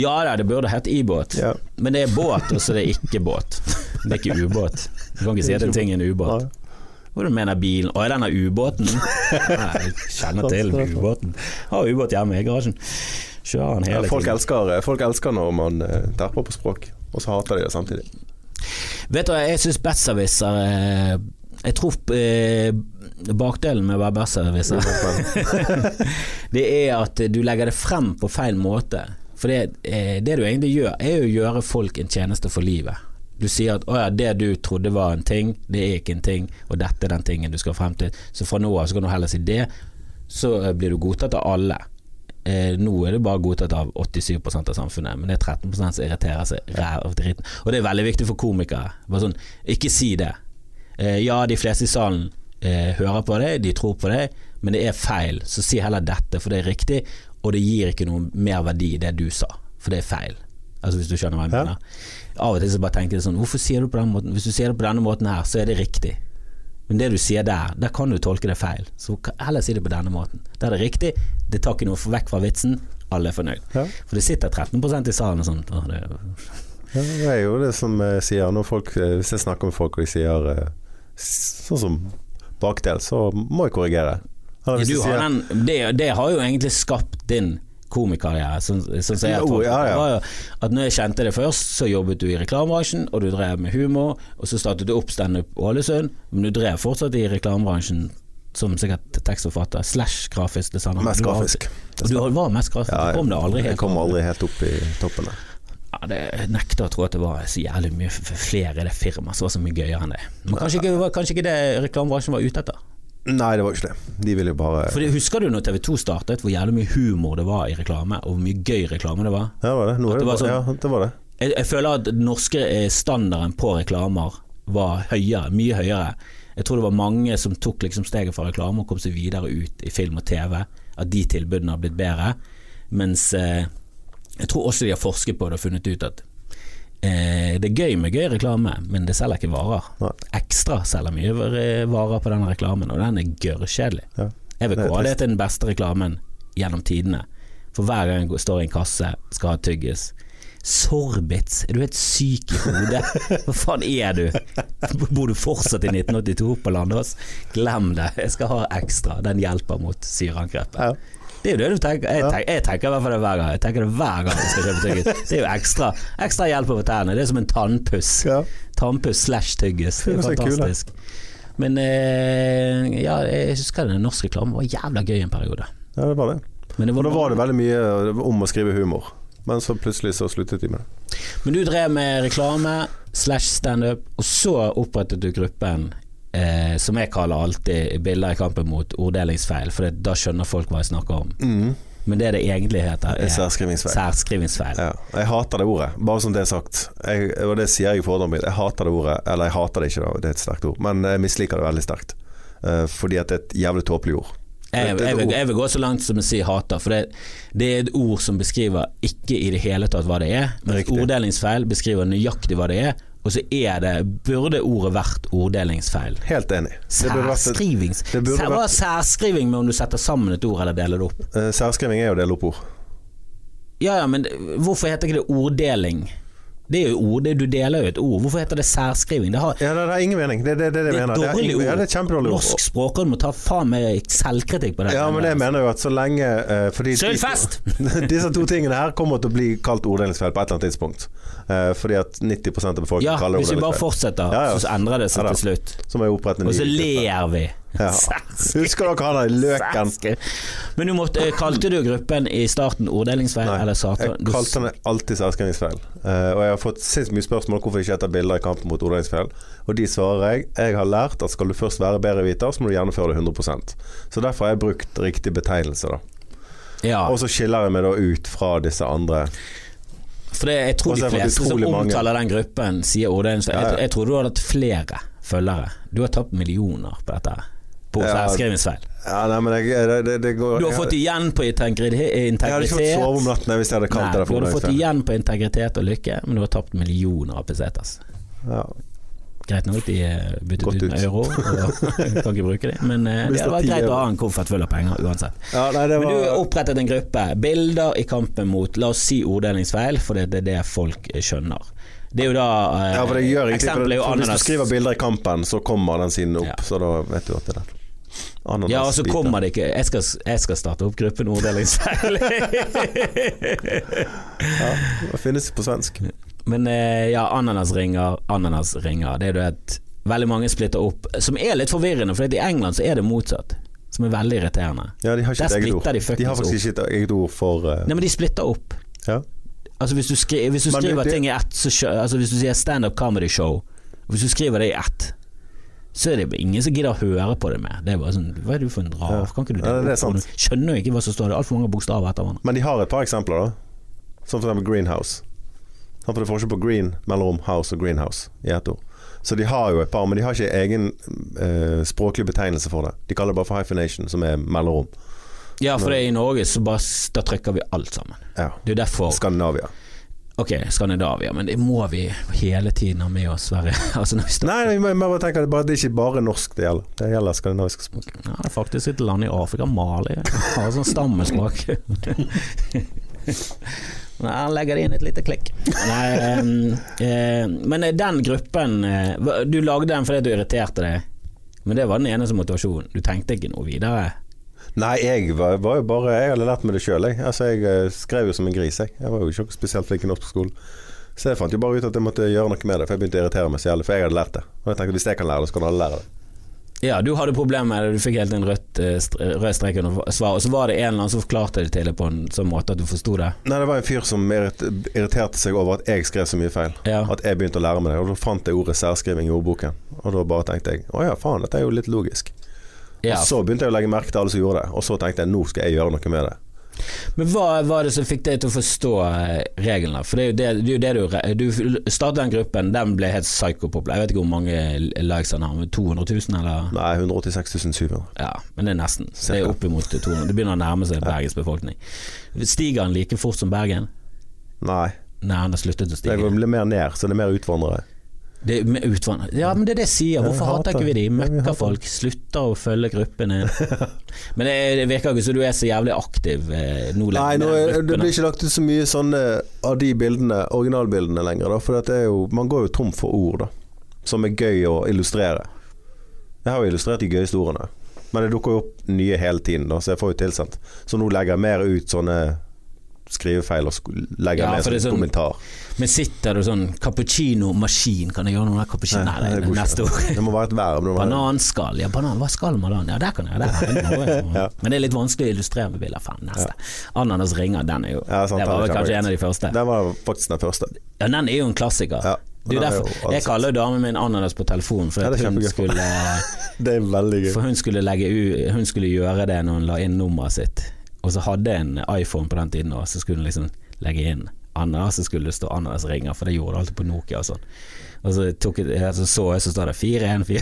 Speaker 1: Ja da, det burde hett ibåt.
Speaker 2: ja.
Speaker 1: Men det er båt, og så er det ikke båt. Det er ikke ubåt. Du kan ikke si at en ting er en ubåt. Hva du mener bilen? Å, er denne ubåten? Nei, jeg kjenner til ubåten. Har ubåt hjemme i garasjen. Kjører den
Speaker 2: Ja, folk,
Speaker 1: tiden.
Speaker 2: elsker, folk elsker når man terper på språk, og så hater de det samtidig.
Speaker 1: Vet du, hva, jeg syns Besserwisser er... Jeg tror eh, bakdelen med å være besserwisser Det er at du legger det frem på feil måte. For det, eh, det du egentlig gjør, er å gjøre folk en tjeneste for livet. Du sier at ja, det du trodde var en ting, det er ikke en ting', og dette er den tingen du skal frem til. Så fra nå av så kan du heller si det, så eh, blir du godtatt av alle. Eh, nå er det bare godtatt av 87% av samfunnet, men det er 13% som irriterer seg ræv av dritten. Og det er veldig viktig for komikere. Bare sånn, ikke si det. Eh, ja, de fleste i salen eh, hører på det, de tror på det, men det er feil. Så si heller dette, for det er riktig, og det gir ikke noe mer verdi det du sa, for det er feil. Altså Hvis du skjønner hva jeg
Speaker 2: Ja.
Speaker 1: mener. Av og til så bare tenker jeg sånn Hvorfor sier du på den måten? Hvis du sier det på denne måten her, så er det riktig. Men det du sier der, der kan du tolke det feil. Så heller si det på denne måten. Der er det riktig, det tar ikke noe vekk fra vitsen, alle er fornøyd.
Speaker 2: Ja.
Speaker 1: For det sitter 13% i salen og sånt. Det,
Speaker 2: Ja, det er jo det som jeg sier når folk, eh, Hvis jeg snakker med folk og de sier eh, sånn som bakdel, så må jeg korrigere. Har
Speaker 1: du har den, det, det har jo egentlig skapt din komikarriere, sånn, sånn som jeg tror.
Speaker 2: ja, ja.
Speaker 1: At når jeg kjente det først, så jobbet du i reklamebransjen, og du drev med humor, og så startet du opp Standup Ålesund, men du drev fortsatt i reklamebransjen som sikkert tekstforfatter slash grafisk designer.
Speaker 2: Mest grafisk.
Speaker 1: Du var mest grafisk,
Speaker 2: Ja,
Speaker 1: du kom det aldri helt, jeg
Speaker 2: kom aldri helt opp i toppen der.
Speaker 1: Ja, det, nekter å tro at det var så jævlig mye flere i det firmaet som var så mye gøyere enn det. Men kanskje ikke, var- kanskje ikke det reklamebransjen var ute etter?
Speaker 2: Nei, det var ikke det. De ville jo bare
Speaker 1: For Husker du når TV 2 startet, hvor jævlig mye humor det var i reklame, og hvor mye gøy reklame det var?
Speaker 2: Ja, det var det. Nå
Speaker 1: det
Speaker 2: det
Speaker 1: var sånn-
Speaker 2: ja, det var det.
Speaker 1: Jeg, jeg føler at den norske eh, standarden på reklamer var høyere, mye høyere. Jeg tror det var mange som tok liksom steget fra reklame og kom seg videre ut i film og TV. At de tilbudene har blitt bedre. Mens eh, jeg tror også de har forsket på det og funnet ut at eh, det er gøy med gøy reklame, men det selger ikke varer.
Speaker 2: Nei.
Speaker 1: Ekstra selger mye eh, varer på den reklamen, og den er gørrkjedelig.
Speaker 2: Ja.
Speaker 1: Jeg vil kåre det til den beste reklamen gjennom tidene. For hver gang jeg står i en kasse, skal ha tyggis. Sorbitz, er du helt syk i hodet? Hva faen er du? Bor du fortsatt i 1982 på Landås? Glem det, jeg skal ha ekstra. Den hjelper mot syreangrepet.
Speaker 2: Ja.
Speaker 1: Det er jo det du tenker. Jeg, tenker, jeg tenker i hvert fall det hver gang. Jeg tenker det hver gang jeg skal kjøpe tyggis. Det er jo ekstra, ekstra hjelp over tærne. Det er som en tannpuss.
Speaker 2: Ja.
Speaker 1: Tannpuss slash tyggis. Det er fantastisk. Men eh, ja, jeg husker den norske reklamen var jævla gøy en periode.
Speaker 2: ja, det var det.
Speaker 1: Men det var,
Speaker 2: da var det veldig mye om å skrive humor. Men så plutselig så sluttet de med det.
Speaker 1: Men du drev med reklame slash standup, og så opprettet du gruppen eh, som jeg kaller alltid bilder i kampen mot orddelingsfeil, for det, da skjønner folk hva jeg snakker om.
Speaker 2: Mm.
Speaker 1: Men det det egentlig heter,
Speaker 2: er særskrivingsfeil.
Speaker 1: særskrivingsfeil.
Speaker 2: Ja. Jeg hater det ordet, bare som det er sagt. Jeg, og det sier jeg i foredraget mitt. Jeg hater det ordet. Eller jeg hater det ikke, da, det er et sterkt ord. Men jeg misliker det veldig sterkt. Uh, fordi at det er et jævlig tåpelig ord.
Speaker 1: Jeg, jeg, vil, jeg vil gå så langt som å si hater, for det, det er et ord som beskriver ikke i det hele tatt hva det er, men
Speaker 2: Riktig.
Speaker 1: orddelingsfeil beskriver nøyaktig hva det er, og så er det, burde ordet vært orddelingsfeil.
Speaker 2: Helt enig. Det burde vært det burde
Speaker 1: Sær- Hva er særskriving med om du setter sammen et ord eller deler det opp?
Speaker 2: eh, særskriving er jo å dele opp ord.
Speaker 1: Ja ja, men hvorfor heter ikke det orddeling? Det er jo ord, det, du deler jo et ord. Hvorfor heter det særskriving? Det, har,
Speaker 2: Ja, det, det er ingen mening. Det det, det, det,
Speaker 1: det er
Speaker 2: mener. er,
Speaker 1: dårlig ord.
Speaker 2: ja, det er kjempedårlig ord.
Speaker 1: Norsk språkråd må ta faen meg selvkritikk på det.
Speaker 2: Ja, men jeg mener jo at så lenge uh, fordi
Speaker 1: Sølvfest!
Speaker 2: Disse to tingene her kommer til å bli kalt orddelingsfeil på et eller annet tidspunkt. Uh, fordi at 90 av befolkningen
Speaker 1: Ja,
Speaker 2: kaller det
Speaker 1: hvis vi bare fortsetter,
Speaker 2: Ja, ja.
Speaker 1: så endrer det seg
Speaker 2: Ja
Speaker 1: til slutt. Og så ler vi.
Speaker 2: Ja. Husker dere han der løken?
Speaker 1: Særske. Men du måtte, eh, kalte du gruppen i starten orddelingsfeil,
Speaker 2: Nei,
Speaker 1: eller satan?
Speaker 2: jeg kalte den alltid særskrivingsfeil. Uh, og jeg har fått sinnssykt mye spørsmål om hvorfor jeg ikke heter bilder i kampen mot orddelingsfeil. Og de svarer jeg jeg har lært at skal du først være bedre viter, så må du gjennomføre det 100 Så derfor har jeg brukt riktig betegnelse, da.
Speaker 1: Ja,
Speaker 2: Og så skiller jeg meg da ut fra disse andre.
Speaker 1: for det, jeg tror de
Speaker 2: har
Speaker 1: fleste som
Speaker 2: mange.
Speaker 1: omtaler den gruppen, sier orddelingsfeil.
Speaker 2: Ja, ja.
Speaker 1: Jeg, jeg tror du hadde hatt flere følgere. Du har tapt millioner på dette. På
Speaker 2: Ja.
Speaker 1: særskrivingsfeil.
Speaker 2: Ja, nei, men jeg, det, det, går
Speaker 1: Du har fått igjen på integritet.
Speaker 2: Jeg hadde ikke fått sove om natten hvis jeg hadde kalt det
Speaker 1: du
Speaker 2: har
Speaker 1: hadde fått igjen på integritet og lykke, men du har tapt millioner av pesetas.
Speaker 2: Ja.
Speaker 1: Greit nok de eh, byttet
Speaker 2: Gått
Speaker 1: ut med euro, og kan ikke bruke de Men eh, det
Speaker 2: 10
Speaker 1: greit å ha en koffert full av penger uansett.
Speaker 2: ja, nei, det
Speaker 1: Men du
Speaker 2: var
Speaker 1: opprettet en gruppe. Bilder i kampen mot, la oss si orddelingsfeil, for det det er det folk eh, skjønner. Det er jo da eh,
Speaker 2: Ja, for det gjør egentlig for, for Hvis du skriver bilder i kampen, så kommer den siden opp.
Speaker 1: Ja.
Speaker 2: Så da vet du at det er det. Ananas
Speaker 1: Ja, og så kommer det ikke Jeg skal, jeg skal starte opp gruppen Orddelingsfeiling.
Speaker 2: Ja, det finnes på svensk.
Speaker 1: Men eh, ja, ananasringer, ananasringer. Det er jo et Veldig mange splitter opp, som er litt forvirrende, for i England så er det motsatt. Som er veldig irriterende.
Speaker 2: Ja, de har ikke
Speaker 1: Der
Speaker 2: et eget ord.
Speaker 1: de
Speaker 2: De, har faktisk ikke et eget ord for uh...
Speaker 1: Nei, men de splitter opp.
Speaker 2: Ja.
Speaker 1: Altså Hvis du, skri, hvis du
Speaker 2: Men det-
Speaker 1: skriver
Speaker 2: det-
Speaker 1: ting i ett, så altså Hvis du sier standup comedy show, hvis du skriver det i ett, så er det ingen som gidder å høre på det mer. Det er bare sånn Hva er du for en
Speaker 2: rar
Speaker 1: Kan ikke du
Speaker 2: Ja, det er sant.
Speaker 1: for? Skjønner jo ikke hva som står der. Altfor mange bokstaver etter hverandre.
Speaker 2: Men de har et par eksempler, da. Som f.eks. greenhouse. For det forskjell på green, mellom house og greenhouse i ett ord. Så de har jo et par, men de har ikke egen eh, språklig betegnelse for det. De kaller det bare for hyphenation, som er mellomrom.
Speaker 1: Ja, for det er i Norge så bare da trykker vi alt sammen.
Speaker 2: Ja.
Speaker 1: Det er derfor
Speaker 2: Skandinavia.
Speaker 1: Ok, Skandinavia, men det må vi hele tiden ha med oss, Sverige. altså når vi står
Speaker 2: Nei, vi må bare tenke at det det er ikke bare norsk det gjelder. Det gjelder skandinaviske språk.
Speaker 1: Ja, det er faktisk et land i Afrika, Mali, har sånn stammespråk. Nei, han legger det inn et lite klikk. Nei, um, eh, men den gruppen eh, Du lagde den fordi du irriterte deg, men det var den eneste motivasjonen. Du tenkte ikke noe videre?
Speaker 2: Nei, jeg var, var jo bare Jeg hadde lært meg det sjøl, jeg. Altså, jeg eh, skrev jo som en gris, jeg. Jeg var jo ikke spesielt flink i norsk på skolen. Så jeg fant jo bare ut at jeg måtte gjøre noe med det, for jeg begynte å irritere meg så jævlig, for jeg hadde lært det. Og jeg tenkte hvis jeg kan lære det, så kan alle lære det.
Speaker 1: Ja, du hadde problemer med det, du fikk helt en rødt, eh, rød strek under svaret, og så var det en eller annen som forklarte det til deg på en sånn måte at du forsto det.
Speaker 2: Nei, det var en fyr som irriterte seg over at jeg skrev så mye feil.
Speaker 1: Ja.
Speaker 2: At jeg begynte å lære meg det. Og da fant jeg ordet særskriving i ordboken. Og da bare tenkte jeg å ja, faen, dette er jo litt logisk.
Speaker 1: Ja.
Speaker 2: Og så begynte jeg å legge merke til alle som gjorde det. Og så tenkte jeg nå skal jeg gjøre noe med det.
Speaker 1: Men hva var det som fikk deg til å forstå eh, reglene? For det er jo det, det, er jo det du Du startet den gruppen, den ble helt psykopopulær. Jeg vet ikke hvor mange likes han har, men 200 000 eller?
Speaker 2: Nei, 186 700.
Speaker 1: Ja, men det er nesten. Så det er oppimot 200. Det begynner å nærme seg Bergens befolkning. Stiger han like fort som Bergen?
Speaker 2: Nei,
Speaker 1: Nei, han har sluttet å
Speaker 2: det
Speaker 1: stige.
Speaker 2: går litt mer ned, så det er mer utvandrere.
Speaker 1: Det med. Ja, men det er det jeg sier. Hvorfor
Speaker 2: jeg
Speaker 1: hater ikke vi de? Møkkafolk. Slutter å følge gruppene. Men det, det virker ikke som du er så jævlig aktiv eh, nå
Speaker 2: Nei,
Speaker 1: lenger.
Speaker 2: nå
Speaker 1: med
Speaker 2: er, det blir ikke lagt ut så mye sånne av de bildene, originalbildene lenger. Da, for det jo, man går jo tom for ord da, som er gøy å illustrere. Jeg har jo illustrert de gøyeste ordene, men det dukker jo opp nye hele tiden, da, så jeg får jo tilsendt. Så nå legger jeg mer ut sånne skrivefeil og legger
Speaker 1: Ja,
Speaker 2: med
Speaker 1: en
Speaker 2: sånn
Speaker 1: sånn-
Speaker 2: kommentar.
Speaker 1: Men sitter du sånn Cappuccino-maskin, kan jeg gjøre noe med cappuccino? Nei, det
Speaker 2: det
Speaker 1: neste år.
Speaker 2: Det må være et verb.
Speaker 1: Bananskall, ja banan, hva skal man da? Ja, der kan jeg, der kan jeg.
Speaker 2: Ja.
Speaker 1: Men det er litt vanskelig å illustrere med bilder. Faen, neste. Ananas ringer, den er jo
Speaker 2: Ja, sant,
Speaker 1: Det var vel kanskje en av de første.
Speaker 2: Den var faktisk den første.
Speaker 1: Ja, den er jo en klassiker.
Speaker 2: Ja,
Speaker 1: er derfor, jeg kaller jo damen min ananas på telefonen, for
Speaker 2: Ja,
Speaker 1: hun, skulle, for hun, skulle legge hun skulle gjøre det når hun la inn nummeret sitt. Og så hadde jeg en iPhone på den tiden, og så skulle en liksom legge inn ananas, så skulle det stå ananas ringer, for det gjorde det alltid på Nokia og sånn. Og så, tok jeg, så så jeg, så står det 414.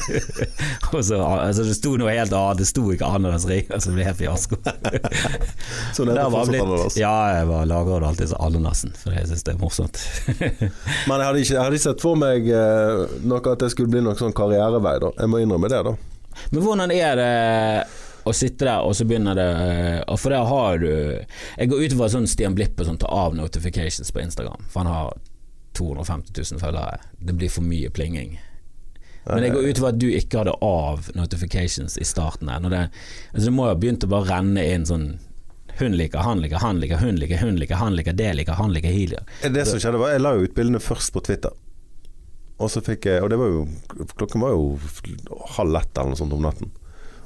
Speaker 1: og så altså Det sto noe helt annet, det sto ikke ananas ringer, så det ble helt fiasko.
Speaker 2: Så det
Speaker 1: var blitt,
Speaker 2: ananas.
Speaker 1: ja, jeg var lager det alltid som ananasen, for jeg syns det er morsomt.
Speaker 2: Men jeg hadde ikke, jeg hadde ikke sett for meg eh, noe at det skulle bli noen sånn karrierevei, da. Jeg må innrømme det, da.
Speaker 1: Men hvordan er det å sitte der, og så begynner det og For der har du Jeg går ut ifra sånn Stian Blipp og sånn tar av notifications på Instagram, for han har 250 000 følgere. Det blir for mye plinging. Men jeg går ut ifra at du ikke hadde av notifications i starten. Når det, altså det må jo ha begynt å bare renne inn sånn Hun liker, han liker, han liker, hun liker, hun liker, han liker, det liker, han liker, he.
Speaker 2: Det som skjedde var Jeg la jo ut bildene først på Twitter. Og så fikk jeg Og det var jo Klokken var jo halv ett eller noe sånt om natten.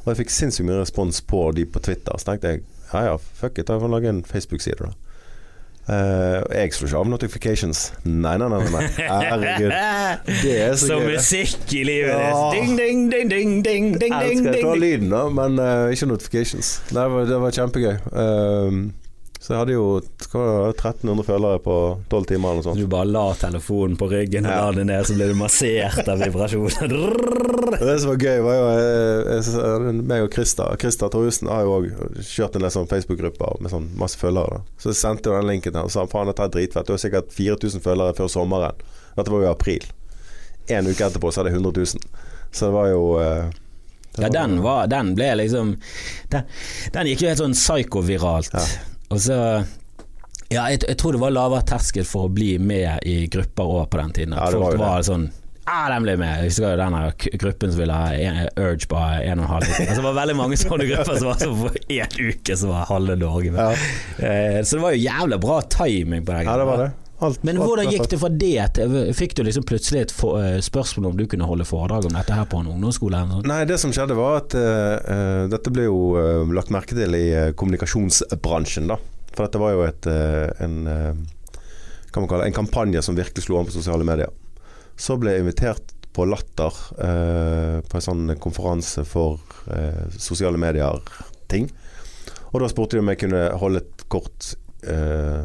Speaker 2: Og jeg fikk sinnssykt mye respons på de på Twitter. Så tenkte jeg ja ja, fuck it, jeg får lage en Facebook-side, da. Uh, jeg slår ikke av notifications. Nei, nei, nei. nei. Herregud. Det er så
Speaker 1: Som
Speaker 2: gøy.
Speaker 1: musikk i livet
Speaker 2: Ja.
Speaker 1: ditt. Ding, ding, ding, ding, ding, ding,
Speaker 2: Jeg
Speaker 1: ding,
Speaker 2: elsker
Speaker 1: ding,
Speaker 2: å ta
Speaker 1: ding.
Speaker 2: lyden, da, men uh, ikke notifications. Det var, det var kjempegøy. Ehm, så jeg hadde jo hva 1300 følgere på 12 timer eller noe sånt.
Speaker 1: Du bare la telefonen på ryggen og
Speaker 2: Ja.
Speaker 1: la den ned, så ble du massert av vibrasjoner.
Speaker 2: Det som var gøy, var jo eh, eh, meg og Krista. Krista Torjussen har jo òg kjørt en del sånn Facebook-grupper med sånn masse følgere. da. Så jeg sendte jo den linken til og sa faen, dette er dritfett. Det var sikkert 4000 følgere før sommeren. Dette var jo i april. En uke etterpå så hadde jeg 100 000. Så det var jo eh, det
Speaker 1: Ja,
Speaker 2: var-
Speaker 1: den, var, den ble liksom Den, den gikk jo helt sånn psyko-viralt.
Speaker 2: Ja.
Speaker 1: Og så Ja, jeg, jeg tror det var lavere terskel for å bli med i grupper òg på den tiden.
Speaker 2: Ja, det var
Speaker 1: var sånn Ja, den ble med. Jeg husker den gruppen som ville ha en, Urge på en og en halv liter. Altså, det var veldig mange sånne grupper som var sånn for én uke som var halve Norge med.
Speaker 2: Ja.
Speaker 1: Eh, Så det var jo jævla bra timing på den.
Speaker 2: ja, det var det. Alt,
Speaker 1: Men hvordan gikk det fra det til Fikk du liksom plutselig et for, eh, spørsmål om du kunne holde foredrag om dette her på en ungdomsskole? Eller?
Speaker 2: Nei, det som skjedde var at eh, eh, dette ble jo uh, lagt merke til i eh, kommunikasjonsbransjen, da. For dette var jo et, eh, en, eh, kaller, en kampanje som virkelig slo an på sosiale medier. Så ble jeg invitert på Latter eh, på en sånn konferanse for eh, sosiale medier-ting. Og da spurte de om jeg kunne holde et kort eh,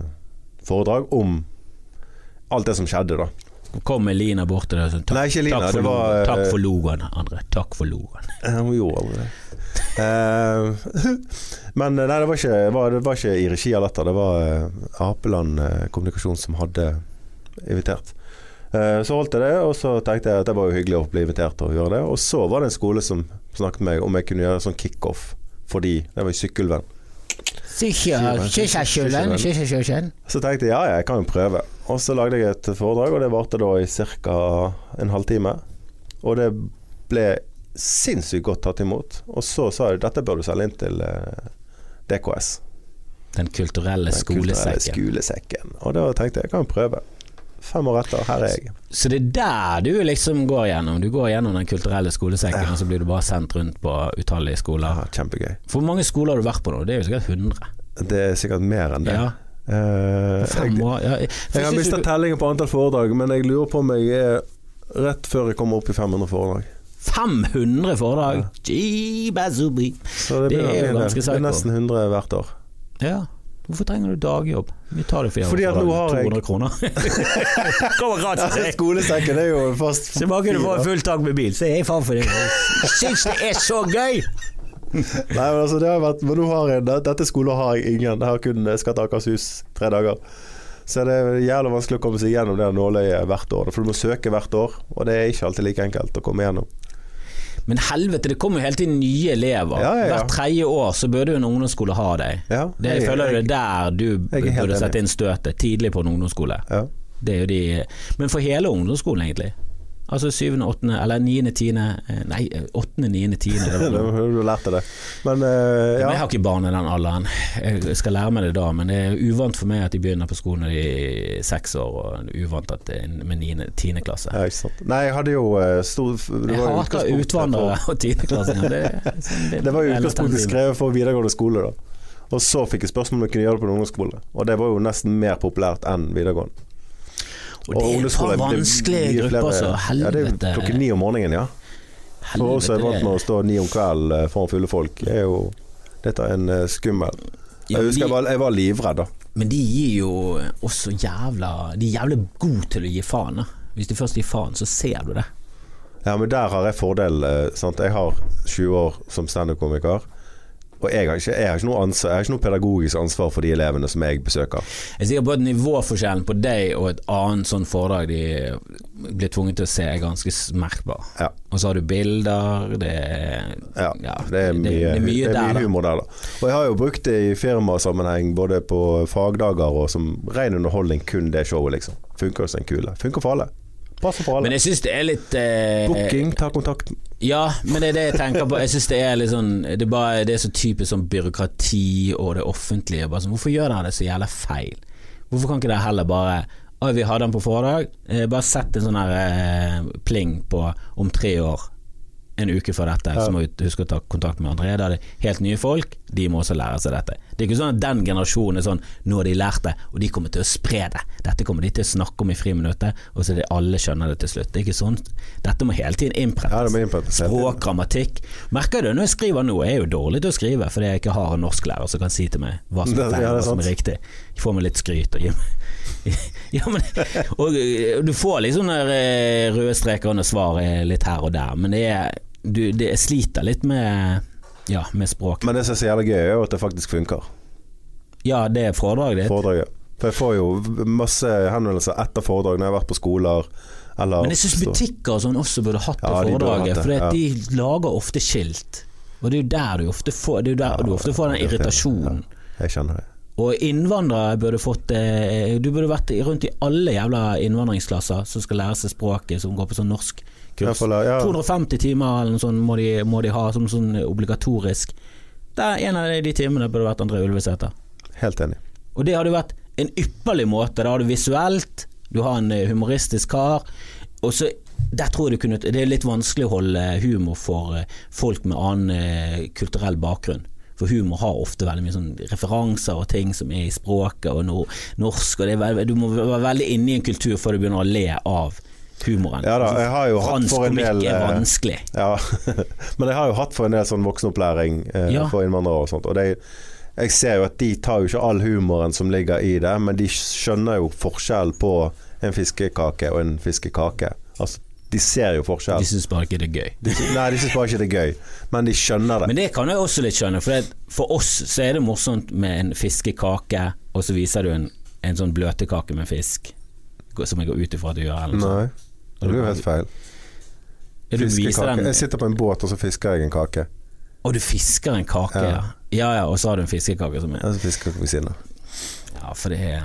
Speaker 2: foredrag om alt det som skjedde, da.
Speaker 1: Kom Elina bort til deg og sa takk,
Speaker 2: Nei, ikke Lina,
Speaker 1: takk, for
Speaker 2: var,
Speaker 1: logoen, takk
Speaker 2: eh,
Speaker 1: for logoen, André. Takk for logoen.
Speaker 2: Eh, Hun gjorde aldri det. Eh, men nei, det var, ikke, var, det var ikke i regi av Latter. Det var uh, Apeland uh, kommunikasjon som hadde invitert. Eh, så holdt jeg det, og så tenkte jeg at det var jo hyggelig å bli invitert til å gjøre det. Og så var det en skole som snakket med meg om jeg kunne gjøre sånn kickoff for de. Det var sykkelvenn Sykkylven. Så tenkte jeg ja, ja, jeg kan jo prøve. Og så lagde jeg et foredrag, og det varte da i ca. en halvtime. Og det ble sinnssykt godt tatt imot. Og så sa jeg dette bør du selge inn til eh, DKS.
Speaker 1: Den kulturelle
Speaker 2: Den kulturelle
Speaker 1: skolesekken.
Speaker 2: skolesekken. Og da tenkte jeg jeg kan jo prøve. Fem år etter, her er jeg.
Speaker 1: Så det er der du liksom går gjennom. Du går gjennom Den kulturelle skolesekken, og så blir du bare sendt rundt på utallige skoler.
Speaker 2: Ja, kjempegøy.
Speaker 1: Hvor mange skoler har du vært på nå? Det er jo sikkert 100.
Speaker 2: Det er sikkert mer enn det.
Speaker 1: Ja,
Speaker 2: Uh,
Speaker 1: fem år. Ja, jeg,
Speaker 2: jeg har mista
Speaker 1: du-
Speaker 2: tellingen på antall foredrag, men jeg lurer på om jeg er rett før jeg kommer opp i 500 foredrag.
Speaker 1: 500 foredrag! Ja.
Speaker 2: Så det,
Speaker 1: Det er jo
Speaker 2: ganske del. Det er nesten 100 hvert år.
Speaker 1: Ja. Hvorfor trenger du dagjobb? Vi tar det for
Speaker 2: Fordi at nå har jeg-
Speaker 1: 200 kroner. Kommer gratis. Ja,
Speaker 2: Skolesekken er jo fast
Speaker 1: Så bare kunne du få fullt tak med bil, så er jeg faen for det. Jeg syns det er så gøy!
Speaker 2: Nei, men altså det har vært Men nå har jeg Dette skolen har jeg ingen. Jeg har kun Skatt Akershus tre dager. Så det er jævlig vanskelig å komme seg gjennom det nåløyet hvert år. For du må søke hvert år, og det er ikke alltid like enkelt å komme gjennom.
Speaker 1: Men helvete, det kommer jo hele tiden nye elever.
Speaker 2: Ja, ja, ja.
Speaker 1: Hvert tredje år så burde jo en ungdomsskole ha deg. Det, jeg, føler det er der du
Speaker 2: jeg
Speaker 1: burde sette inn støtet, tidlig på en ungdomsskole.
Speaker 2: Ja.
Speaker 1: Det er jo de Men for hele ungdomsskolen, egentlig. Altså syvende, åttende, eller niende, tiende eh, Nei, åttende, niende, tiende. det var
Speaker 2: Du lærte det. Men eh,
Speaker 1: Men. Jeg har ikke barn i den alderen. Jeg skal lære meg det da, men det er uvant for meg at de begynner på skolen når de er seks år, og uvant at det er med niende, tiende klasse.
Speaker 2: ja, ikke sant. Nei, jeg hadde jo eh, stor
Speaker 1: Jeg
Speaker 2: var
Speaker 1: hater utvandrere
Speaker 2: og
Speaker 1: og tiendeklassinger. Det, sånn-
Speaker 2: Det var jo utgangspunktet skrevet for videregående skole, da. Og så fikk jeg spørsmål om jeg kunne gjøre det på en ungdomsskole. Og det var jo nesten mer populært enn videregående.
Speaker 1: Og det er
Speaker 2: en
Speaker 1: par
Speaker 2: er
Speaker 1: vanskelige grupper, altså. Helvete.
Speaker 2: Ja, det er klokken ni om morgenen, ja. For oss som er
Speaker 1: Helvete,
Speaker 2: vant med å stå ni om kvelden eh, foran fulle folk, er jo dette en eh, skummel Jeg husker jeg var, jeg var livredd, da.
Speaker 1: Men de gir jo også jævla De er jævlig gode til å gi faen. Da. Hvis de først gir faen, så ser du det.
Speaker 2: Ja, men der har jeg fordel. eh, Sant? Jeg har 20 år som standup-komiker. Og jeg har, ikke, jeg, har noe ansvar, jeg har ikke noe pedagogisk ansvar for de elevene som jeg besøker.
Speaker 1: Jeg er sikker på at nivåforskjellen på deg og et annet sånn foredrag de blir tvunget til å se, er ganske merkbar.
Speaker 2: Ja.
Speaker 1: Og så har du bilder, det er
Speaker 2: Ja,
Speaker 1: Ja,
Speaker 2: det er mye,
Speaker 1: det er mye
Speaker 2: det er mye humor der, da. Og jeg har jo brukt det i firmasammenheng, både på fagdager og som ren underholdning, kun det showet, liksom. Funker som en kule. Funker for alle. Passer for alle.
Speaker 1: Men jeg syns det er litt eh,
Speaker 2: Booking, ta kontakt.
Speaker 1: Ja, men det er det jeg tenker på. Jeg synes det er litt sånn Det er, bare, det er så typisk sånn byråkrati og det offentlige. Bare sånn, hvorfor gjør dere det så jævla feil? Hvorfor kan ikke dere heller bare Oi, vi hadde den på foredrag. Eh, bare sett en sånn her eh, pling på om tre år. En uke før dette,
Speaker 2: Ja.
Speaker 1: så må vi huske å ta kontakt med André. Da er det helt nye folk, de må også lære seg dette. Det er ikke sånn at den generasjonen er sånn Nå har de lært det, og de kommer til å spre det. Dette kommer de til å snakke om i friminuttet, og så er det alle skjønner det til slutt. Det er ikke sånn. Dette må hele tiden innprentes.
Speaker 2: Ja.
Speaker 1: Språk, grammatikk. Merker du når jeg skriver nå, jeg er jo dårlig til å skrive fordi jeg ikke har en norsklærer som kan si til meg hva som er feil, hva som er riktig. Jeg får meg litt skryt og gir meg ja, men, og eh, Du får eh, røde streker under svar litt her og der, men det er du, det, Jeg sliter litt med Ja, med språk.
Speaker 2: Men det som er så jævlig gøy, er jo at det faktisk funker.
Speaker 1: Ja, det er foredraget ditt.
Speaker 2: Foredraget. For jeg får jo masse henvendelser etter foredrag når jeg har vært på skoler. Eller
Speaker 1: Men jeg syns butikker og sånn også burde hatt det
Speaker 2: Ja,
Speaker 1: foredraget, for
Speaker 2: ja.
Speaker 1: de lager ofte skilt. Og det er jo der du ofte får, det er jo der du ofte får den
Speaker 2: Ja,
Speaker 1: irritasjonen.
Speaker 2: Jeg kjenner det.
Speaker 1: Og innvandrere burde fått eh, Du burde vært rundt i alle jævla innvandringsklasser som skal lære seg språket, som går på sånn
Speaker 2: I
Speaker 1: norskkurs.
Speaker 2: fall, ja.
Speaker 1: 250 timer eller noe sånt må de, må de ha som sånn obligatorisk. Der En av de timene burde vært André Ulvesæter.
Speaker 2: Helt enig.
Speaker 1: Og det hadde vært en ypperlig måte. Da har du visuelt, du har en eh, humoristisk kar, og så der tror jeg du kunne Det er litt vanskelig å holde humor for eh, folk med annen eh, kulturell bakgrunn. For humor har ofte veldig mye sånn referanser og ting som er i språket og no, norsk, og det er veldig, du må være veldig inne i en kultur før du begynner å le av humoren.
Speaker 2: Ja da, jeg har jo hatt for en del
Speaker 1: er
Speaker 2: eh,
Speaker 1: vanskelig.
Speaker 2: Ja, men jeg har jo hatt for en del sånn voksenopplæring eh,
Speaker 1: Ja.
Speaker 2: for innvandrere og sånt. Og det, jeg ser jo at de tar jo ikke all humoren som ligger i det, men de skjønner jo forskjell på en fiskekake og en fiskekake. Altså, de ser jo forskjell.
Speaker 1: De syns bare ikke det er gøy.
Speaker 2: De, nei, de syns bare ikke det er gøy, men de skjønner det.
Speaker 1: Men det kan jeg også litt skjønne, for, det, for oss så er det morsomt med en fiskekake, og så viser du en, en sånn bløtkake med fisk, som jeg går ut ifra at du gjør. Eller.
Speaker 2: Nei, det blir jo helt feil.
Speaker 1: Ja,
Speaker 2: Fiskekake. Jeg sitter på en båt, og så fisker jeg en kake.
Speaker 1: Å, du fisker en kake,
Speaker 2: Ja.
Speaker 1: ja. Ja ja, og så har du en fiskekake som er
Speaker 2: Og så fisker ved siden av.
Speaker 1: Ja, for det er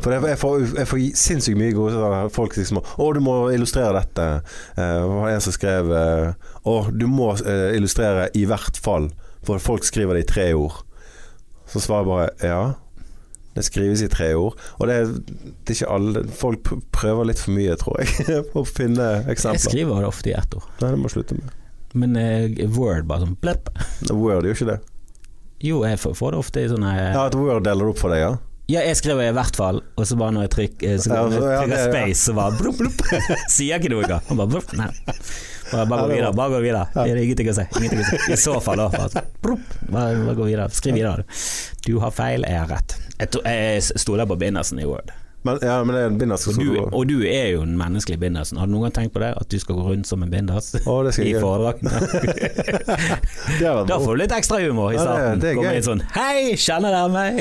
Speaker 2: For jeg, jeg, får, jeg får sinnssykt mye gode svar. folk liksom 'Å, du må illustrere dette'. Det det var en som skrev eh, 'Å, du må eh, illustrere i hvert fall', for folk skriver det i tre ord. Så svarer jeg bare 'ja'. Det skrives i tre ord. Og det det er ikke alle Folk prøver litt for mye, tror jeg, på å finne eksempler.
Speaker 1: Jeg skriver det ofte i ett ord,
Speaker 2: Nei, det må jeg slutte med.
Speaker 1: men uh, Word bare sånn plepp.
Speaker 2: Word gjør ikke det.
Speaker 1: Jo, jeg får, det ofte i sånne
Speaker 2: Ja, at Word deler opp for deg, ja?
Speaker 1: Ja, jeg skriver i hvert fall, og så bare når jeg trykker, så går jeg
Speaker 2: ja,
Speaker 1: space, så bare blup, blup. Sier ikke noe. Han bare blup, Nei. Bare, bare gå videre. Bare gå videre. Det er ingenting å si. Ingenting å si. I så fall, da. Bare, blupp. bare, bare gå videre. Skriv videre. Du har feil, jeg har rett. Jeg, to, jeg stoler på bindersen i Word.
Speaker 2: Men, ja, men det er en binders
Speaker 1: Og du, og du er jo den menneskelige bindersen. Har du noen gang tenkt på det? At du skal gå rundt som en binders
Speaker 2: oh,
Speaker 1: i foredragene? Da får du litt ekstra humor i
Speaker 2: Ja, det-
Speaker 1: starten.
Speaker 2: det er
Speaker 1: Kommer inn sånn Hei, kjenner dere meg?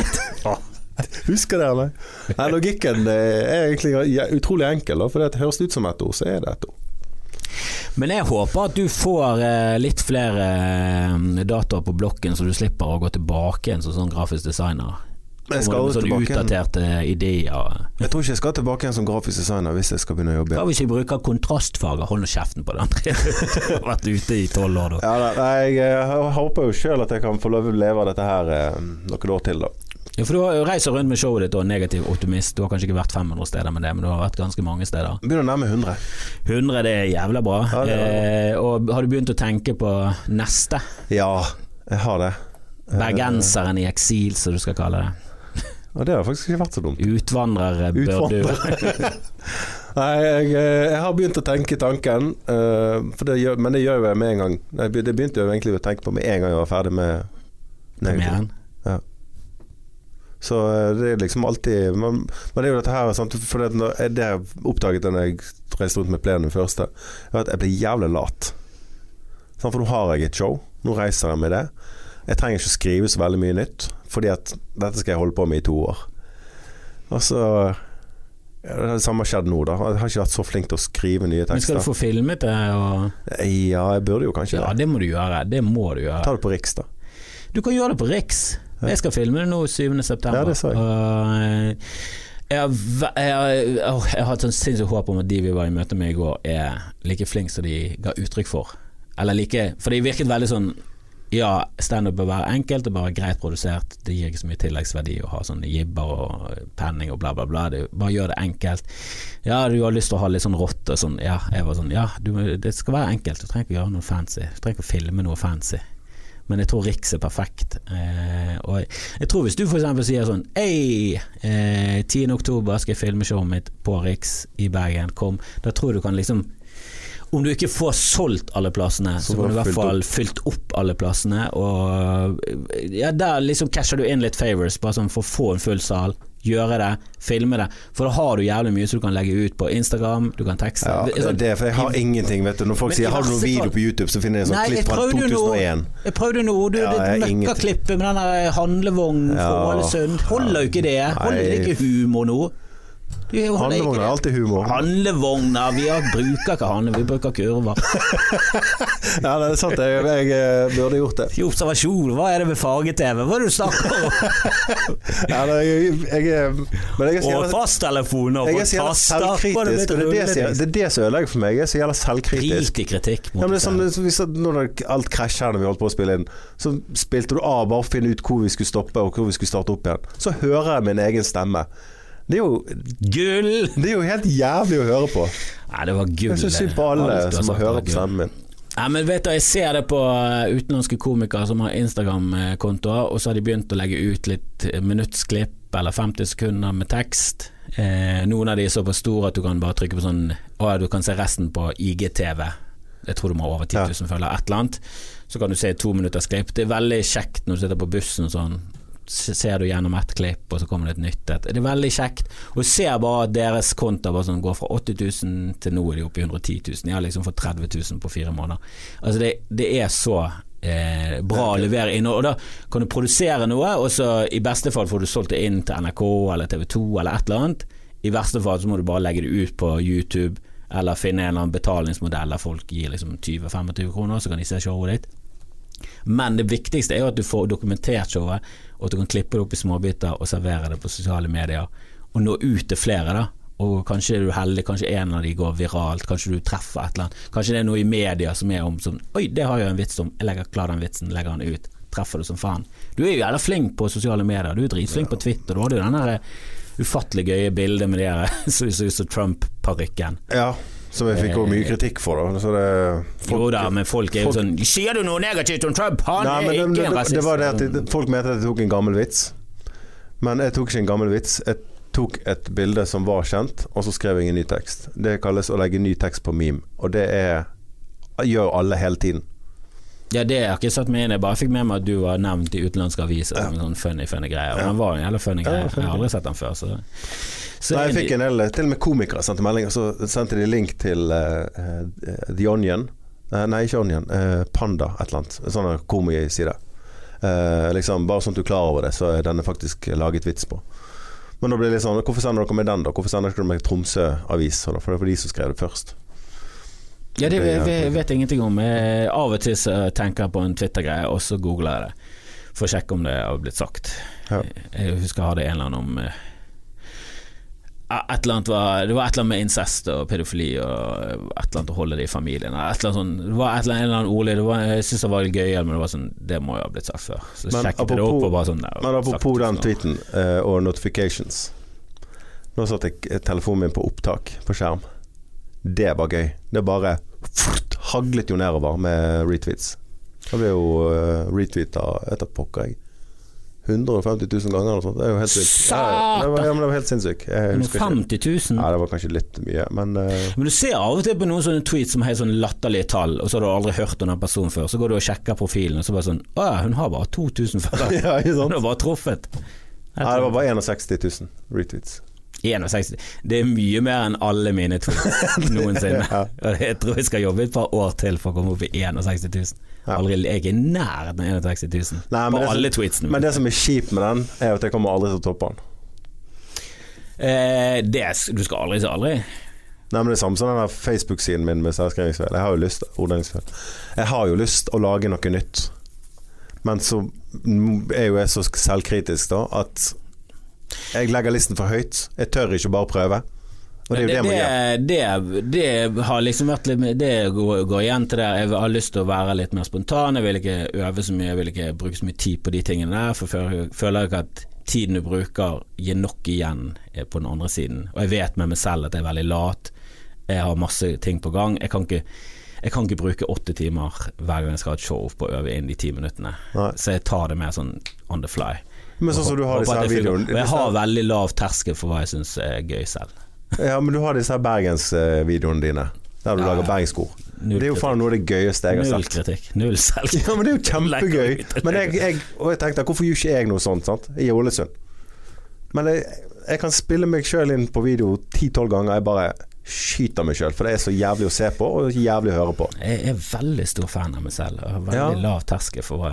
Speaker 2: Husker dere meg? Nei, logikken eh, er egentlig utrolig enkel, da, for det høres ut som et ord, så er det et ord.
Speaker 1: Men jeg håper at du får eh, litt flere data datoer på blokken, så du slipper å gå tilbake igjen som sånn grafisk designer.
Speaker 2: Men jeg skal
Speaker 1: sånne
Speaker 2: tilbake
Speaker 1: utdaterte ideer.
Speaker 2: Jeg tror ikke jeg skal tilbake igjen som grafisk designer hvis jeg skal begynne å jobbe
Speaker 1: Hva hvis vi bruker kontrastfarger? Hold nå kjeften på det, André. Du har vært ute i tolv år, da.
Speaker 2: Ja, nei, jeg, eh, håper jo sjøl at jeg kan få lov å leve av dette her eh, noen år til, da.
Speaker 1: Ja, for du har jo rundt med showet ditt og negativ optimist. Du har kanskje ikke vært 500 steder med det, men du har vært ganske mange steder.
Speaker 2: Begynner å nærme 100.
Speaker 1: 100 det er jævla bra.
Speaker 2: Ja, er bra.
Speaker 1: eh, og har du begynt å tenke på neste?
Speaker 2: Ja, jeg har det.
Speaker 1: Bergenseren i eksil, som du skal kalle det.
Speaker 2: Og det har faktisk ikke vært så dumt.
Speaker 1: Utvandrere bør du
Speaker 2: Nei, jeg, eh, jeg har begynt å tenke tanken, eh, det gjør, men det gjør jo jeg med en gang. Det begynte jeg egentlig å tenke på med en gang jeg var ferdig med
Speaker 1: Premieren. Ja.
Speaker 2: Så eh, det er liksom alltid Men, men det er jo dette her sant? For det, når det jeg oppdaget da jeg reiste rundt med plenen første, er at jeg ble jævlig lat. For nå har jeg et show. Nå reiser jeg med det. Jeg trenger ikke å skrive så veldig mye nytt, fordi at dette skal jeg holde på med i to år. Og så ja, Det samme har skjedd nå, da. Jeg har ikke vært så flink til å skrive nye tekster.
Speaker 1: Men skal du få filmet det? Og...
Speaker 2: Ja, jeg burde jo kanskje det.
Speaker 1: Ja,
Speaker 2: det.
Speaker 1: må du gjøre. Det må du gjøre.
Speaker 2: Ta det på Riks, da.
Speaker 1: Du kan gjøre det på Riks. Jeg skal filme det nå 7. september.
Speaker 2: Ja, det sa jeg.
Speaker 1: Eh, jeg har, jeg, har, jeg har hatt sånn sinnssykt håp om at de vi var i møte med i går, er like flinke som de ga uttrykk for. Eller like For de virket veldig sånn Ja, standup bør være enkelt og bare greit produsert. Det gir ikke så mye tilleggsverdi å ha sånne jibber og penning og bla, bla, bla. Det, bare gjør det enkelt. Ja, du har lyst til å ha litt sånn rått og sånn. Ja, jeg var sånn Ja, du, det skal være enkelt. Du trenger ikke gjøre noe fancy. Du trenger ikke å filme noe fancy. Men jeg tror Riks er perfekt. Eh, og jeg, tror hvis du f.eks. sier sånn Hei, eh, 10. oktober skal jeg filme showet mitt på Riks i Bergen, kom. Da tror du kan liksom om du ikke får solgt alle plassene, så,
Speaker 2: Så
Speaker 1: kan du i hvert
Speaker 2: fall
Speaker 1: fall fylt opp alle plassene. Og ja, der liksom casher du inn litt favors, bare sånn for å få en full sal. Gjøre det, filme det. For da har du jævlig mye som du kan legge ut på Instagram, du kan tekste.
Speaker 2: Ja, det er
Speaker 1: Sånn-
Speaker 2: det, for jeg har ingenting, vet du. Når folk
Speaker 1: Men
Speaker 2: sier 'har du noen video på YouTube', så finner jeg en sånn klipp fra
Speaker 1: prøvde jo
Speaker 2: 2001.
Speaker 1: noe. Jeg prøvde noe. Du,
Speaker 2: Ja,
Speaker 1: det møkkaklippet med den der handlevognen fra Ålesund. Holder jo ikke det. Holder ikke humor nå? Holder
Speaker 2: er alltid humor.
Speaker 1: Handlevogner, vi har, bruker ikke handle, vi bruker kurver.
Speaker 2: Ja, det er sant. Jeg, jeg, jeg burde gjort det.
Speaker 1: I observasjon, hva er det med farge-TV? Hva er det du snakker om?
Speaker 2: Ja, det, jeg, jeg, er- men jeg er så jævla-
Speaker 1: fasttelefoner og
Speaker 2: er
Speaker 1: taster. Er det
Speaker 2: Det det, er det som ødelegger for meg. Jeg er så jævla selvkritisk.
Speaker 1: Drit i kritikk.
Speaker 2: Ja, men det er sånn, hvis, når alt krasjer når vi holdt på å spille inn, så spilte du av bare for å finne ut hvor vi skulle stoppe og hvor vi skulle starte opp igjen. Så hører jeg min egen stemme. Det er jo,
Speaker 1: Gull!
Speaker 2: det er jo helt jævlig å høre på.
Speaker 1: Nei, det var gull.
Speaker 2: Jeg syns synd på alle
Speaker 1: Alt har
Speaker 2: som
Speaker 1: sagt
Speaker 2: hører på stemmen min.
Speaker 1: Ja, men vet du, Jeg ser det på eh, utenlandske komikere som har Instagram-kontoer, og så har de begynt å legge ut litt eh, minuttsklipp eller 50 sekunder med tekst. Eh, noen av de er såpass store at du kan bare trykke på sånn Å ja, du kan se resten på IGTV. Jeg tror du må ha over 10 000 følgere, et eller annet. Så kan du se to minutters klipp. Det er veldig kjekt når du sitter på bussen og sånn. Ser du gjennom ett klipp, og så kommer det et nytt et. Det er veldig kjekt. Og ser bare at deres konto sånn går fra 80 000 til nå er de oppe i 110 000. Jeg har liksom fått 30 000 på fire måneder. Altså det, det er så eh, bra å levere inn. Og da kan du produsere noe, og så i beste fall får du solgt det inn til NRK eller TV 2 eller et eller annet. I verste fall så må du bare legge det ut på YouTube, eller finne en eller annen betalingsmodell der folk gir liksom 20-25 kroner, så kan de se showet ditt. Men det viktigste er jo at du får dokumentert showet, og at du kan klippe det opp i småbiter og servere det på sosiale medier. Og nå ut til flere, da. Og kanskje er du heldig, kanskje en av de går viralt, kanskje du treffer et eller annet. Kanskje det er noe i media som er om som Oi, det har jeg en vits om, jeg legger klar den vitsen, legger den ut. Treffer du som faen. Du er jo jævla flink på sosiale medier, du er dritflink på Twitter. Du hadde jo den der eh, ufattelig gøye bildet med de der som så ut som Trump-parykken.
Speaker 2: Ja, som jeg fikk også mye kritikk for. Da. Så det,
Speaker 1: Jo da, men folk er jo
Speaker 2: folk-
Speaker 1: sånn Sier du noe negativt om Trump? Han
Speaker 2: Nei,
Speaker 1: er ikke en rasist.
Speaker 2: det var det at de, folk mente at jeg tok en gammel vits. Men jeg tok ikke en gammel vits. Jeg tok et bilde som var kjent, og så skrev jeg en ny tekst. Det kalles å legge ny tekst på meme, og det er gjør alle hele tiden.
Speaker 1: Ja, det har jeg ikke satt meg inn i. Jeg bare fikk med meg at du var nevnt i utenlandske aviser som en sånn funny, funny greie. Og
Speaker 2: Ja.
Speaker 1: den var en jævla funny greie. Jeg har aldri sett den før, så, så
Speaker 2: Nei, jeg fikk en del Til og med komikere sendte meldinger, så sendte de link til eh, The Onion. Uh, nei, ikke Onion. Uh, Panda, et eller annet. Sånn komiside. Uh, liksom, bare sånn at du er klar over det, så er denne faktisk laget vits på. Men da blir det litt sånn Hvorfor sender dere med den, da? Hvorfor sender dere med Tromsø Avis? For det var de som skrev det først.
Speaker 1: Ja, det vet, jeg ingenting om. Jeg, av og til tenker jeg på en Twitter-greie, og så googler jeg det. for å sjekke om det har blitt sagt.
Speaker 2: Ja.
Speaker 1: Jeg husker jeg hadde en eller annen om eh, et eller annet var, Det var et eller annet med incest og pedofili og et eller annet å holde det i familien. Et eller annet sånn, det var et eller annet, ordlyd var, Jeg syntes det var litt gøy men det var sånn Det må jo ha blitt sagt før. Så
Speaker 2: Men
Speaker 1: jeg det opp og bare sånn der,
Speaker 2: Men apropos den tweeten uh, og notifications. Nå satte jeg telefonen min på opptak på skjerm. Det var gøy. Det bare fort, haglet jo nedover med retweets. Det ble jo uh, retweeta etter pokker, jeg. 150 000 ganger eller sånt. Det er jo helt sykt. Ja, det var, helt sinnssykt. Jeg
Speaker 1: 150 000?
Speaker 2: Ja, det var kanskje litt mye, men uh...
Speaker 1: Men du ser av og til på noen sånne tweets som har sånn latterlige tall, og så har du aldri hørt om den personen før. Så går du og sjekker profilen, og så bare sånn Å ja, hun har bare 2000 følgere.
Speaker 2: Ja,
Speaker 1: Hun har bare truffet.
Speaker 2: Nei, det var bare 61 000 retweets.
Speaker 1: 61. Det er mye mer enn alle mine tweets noensinne.
Speaker 2: Ja.
Speaker 1: Jeg tror jeg skal jobbe et par år til for å komme opp i 61 000. Aldri, jeg er i nærheten av 61 000
Speaker 2: Nei,
Speaker 1: på
Speaker 2: som-
Speaker 1: alle tweetsene.
Speaker 2: Men det som er kjipt med den, er at jeg kommer aldri til å toppe den.
Speaker 1: eh, det, du skal aldri si aldri.
Speaker 2: Nei, men det er samme som den der Facebook-siden min med selvskrivingsfeil. Jeg har jo lyst. Jeg har jo lyst å lage noe nytt. Men så er jo jeg så selvkritisk da at jeg legger listen for høyt. Jeg tør ikke bare prøve. Det jo det, man
Speaker 1: det, det, det har liksom vært litt Det går, går igjen til det. Jeg har lyst til å være litt mer spontan. Jeg vil ikke øve så mye, jeg vil ikke bruke så mye tid på de tingene der. For jeg føler ikke at tiden du bruker gir nok igjen eh, på den andre siden. Og jeg vet med meg selv at jeg er veldig lat. Jeg har masse ting på gang. Jeg kan ikke jeg kan ikke bruke åtte timer hver gang jeg skal ha et show på å øve inn de ti minuttene.
Speaker 2: Nei.
Speaker 1: Så jeg tar det mer sånn on the fly.
Speaker 2: Men sånn som du har disse her videoene
Speaker 1: jeg har veldig lav terskel for hva jeg syns er gøy selv.
Speaker 2: Ja, men du har disse her bergensvideoene dine. Der du
Speaker 1: Ja,
Speaker 2: lager
Speaker 1: bergenskor.
Speaker 2: Det er jo faen noe av det gøyeste jeg har
Speaker 1: Null kritikk. Null selv.
Speaker 2: Ja, men det er jo kjempegøy. Men jeg, jeg, og jeg tenkte, hvorfor gjør ikke jeg noe sånt sant? i Ålesund? Men jeg, jeg kan spille meg sjøl inn på video ti-tolv ganger. Jeg bare skyter meg sjøl, for det er så jævlig å se på og jævlig å høre på.
Speaker 1: Jeg er veldig stor fan av meg selv. Og har veldig
Speaker 2: Ja.
Speaker 1: lav terskel for hva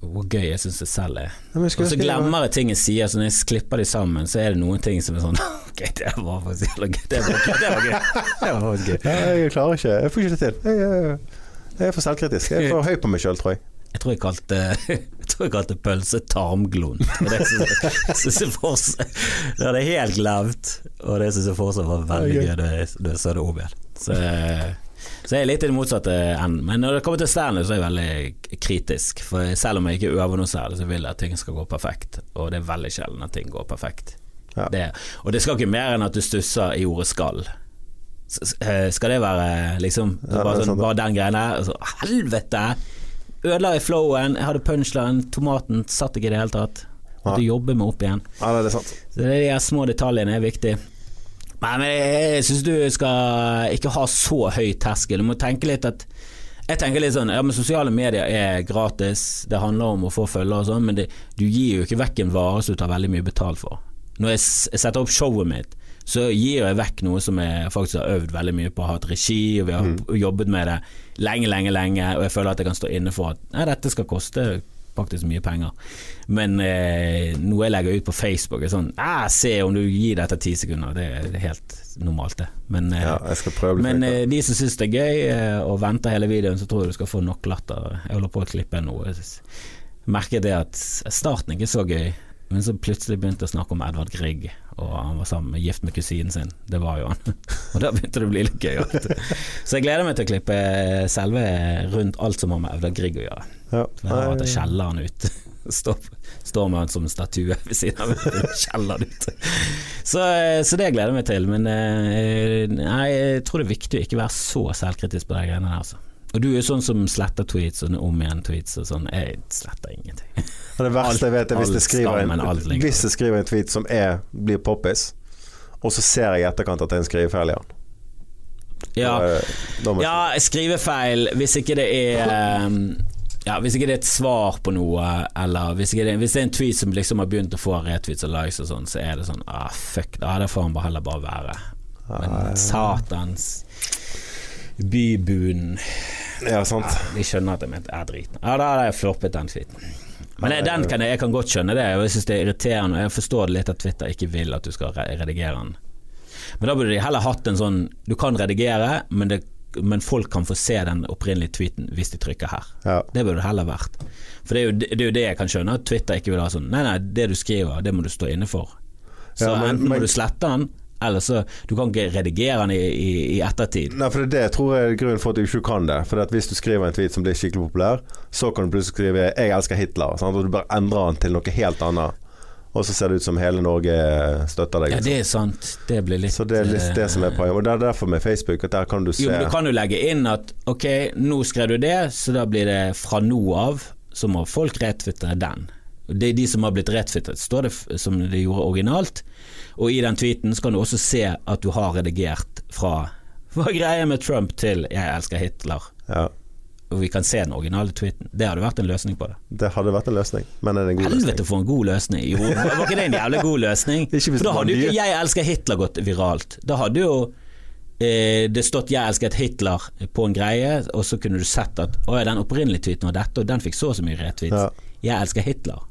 Speaker 1: hvor gøy jeg syns det selv er. Og så glemmer jeg ting jeg sier, så når jeg klipper de sammen, så er det noen ting som er sånn Ok, det var faktisk jævla gøy. Det var gøy. Det var gøy. Det var gøy.
Speaker 2: Ja, jeg klarer ikke. Jeg får ikke det til. Jeg, jeg, jeg er for selvkritisk. Jeg er for høy på meg sjøl, tror jeg.
Speaker 1: Jeg tror jeg kalte, tror jeg kalte pølsetarmglunt. det syns jeg, fortsatt Det hadde jeg helt glemt, og det syns jeg fortsatt var veldig gøy da jeg så det om igjen. Så, så jeg er litt i det motsatte enden. Men når det kommer til standup, så er jeg veldig kritisk. For selv om jeg ikke øver noe særlig, så vil jeg at ting skal gå perfekt. Og det er veldig sjelden at ting går perfekt.
Speaker 2: Ja.
Speaker 1: Det, og det skal ikke mer enn at du stusser i ordet 'skal'. Eh, Skal det være liksom
Speaker 2: Ja,
Speaker 1: bare,
Speaker 2: det
Speaker 1: sånn, bare den greia der? Altså, helvete! Ødela i flowen, jeg hadde punchline, tomaten satt ikke i det hele tatt. Måtte jobbe meg opp igjen.
Speaker 2: Ja, det er sant.
Speaker 1: Så det er de små detaljene er viktig. Nei, men jeg, jeg syns du skal ikke ha så høy terskel. Du må tenke litt at jeg tenker litt sånn, ja men Sosiale medier er gratis, det handler om å få følgere og sånn, men det, du gir jo ikke vekk en vare som du tar veldig mye betalt for. Når jeg, jeg setter opp showet mitt, så gir jeg vekk noe som jeg faktisk har øvd veldig mye på, hatt regi, og vi har jobbet med det lenge, lenge, lenge, og jeg føler at jeg kan stå inne for at nei, dette skal koste faktisk mye penger. Men eh, noe jeg legger ut på Facebook, er sånn ah, Se om du gir dette ti sekunder. Det er helt normalt, det. Men, eh,
Speaker 2: Ja,
Speaker 1: men eh, de som syns det er gøy eh, og venter hele videoen, så tror jeg du skal få nok latter. Jeg holder på å klippe noe. Jeg merket det at starten ikke er så gøy, men så plutselig begynte jeg å snakke om Edvard Grieg, og han var sammen med gift med kusinen sin. Det var jo han. og da begynte det å bli litt gøy. Så jeg gleder meg til å klippe selve rundt alt som har med Edvard Grieg å gjøre.
Speaker 2: Ja.
Speaker 1: At jeg skjeller han ut. Står, står med han som en statue ved siden av kjelleren ut. Så, så det gleder jeg meg til. Men eh, nei, jeg tror det er viktig å ikke være så selvkritisk på de greiene der. Altså. Og du er sånn som sletter tweets og om igjen tweets og sånn. Jeg sletter ingenting.
Speaker 2: Og det verste jeg vet er hvis jeg skriver en, hvis jeg skriver en tweet som er, blir poppis, og så ser jeg i etterkant at det er en skrivefeil i den.
Speaker 1: Ja, ja skrivefeil hvis ikke det er um, ja, Hvis ikke det er et svar på noe, eller hvis, det, hvis det er en tweet som liksom har begynt å få retweets og likes og sånn, så er det sånn ah, fuck, da det får han bare heller bare være. Men satans bybuen
Speaker 2: Ja, sant.
Speaker 1: De skjønner at jeg er driten. Ja, da hadde jeg floppet den tweeten. Men jeg, den kan jeg, jeg kan godt skjønne det, og jeg syns det er irriterende. og Jeg forstår det litt at Twitter ikke vil at du skal redigere den. Men da burde de heller hatt en sånn Du kan redigere, men det men folk kan få se den opprinnelige tweeten hvis de trykker her.
Speaker 2: Ja.
Speaker 1: Det burde det heller vært. For det er, jo, det er jo det jeg kan skjønne, at Twitter ikke vil ha sånn Nei, nei, det du skriver, det må du stå inne for. Så
Speaker 2: Ja, men-
Speaker 1: enten må
Speaker 2: men-
Speaker 1: du slette den, eller så Du kan ikke redigere den i, i, i ettertid.
Speaker 2: Nei, for det det tror jeg er grunnen for at du ikke kan det. For hvis du skriver en tweet som blir skikkelig populær, så kan du plutselig skrive 'Jeg elsker Hitler', sant? og du bare endrer den til noe helt annet. Og så ser det ut som hele Norge støtter deg.
Speaker 1: Ja,
Speaker 2: liksom.
Speaker 1: det er sant. Det blir litt
Speaker 2: Så det er litt det som er poenget. Og det er derfor med Facebook at der kan du se
Speaker 1: Jo, men du kan jo legge inn at ok, nå skrev du det, så da blir det fra nå av, så må folk retwitte den. Det er de som har blitt retwittet, står det som det gjorde originalt. Og i den tweeten så kan du også se at du har redigert fra Hva er greia med Trump til 'Jeg elsker Hitler'?
Speaker 2: Ja,
Speaker 1: Og vi kan se den originale tweeten. Det hadde vært en løsning på det.
Speaker 2: det hadde vært en løsning, men er det en god løsning?
Speaker 1: Helvete for en god løsning. Jo, var ikke det en jævlig god løsning? For da hadde jo ikke 'Jeg elsker Hitler' gått viralt. Da hadde jo eh, det stått 'Jeg elsket Hitler' på en greie, og så kunne du sett at 'Å ja, den opprinnelige tweeten var dette, og den fikk så og så mye retweets'.
Speaker 2: Ja.
Speaker 1: 'Jeg elsker Hitler'.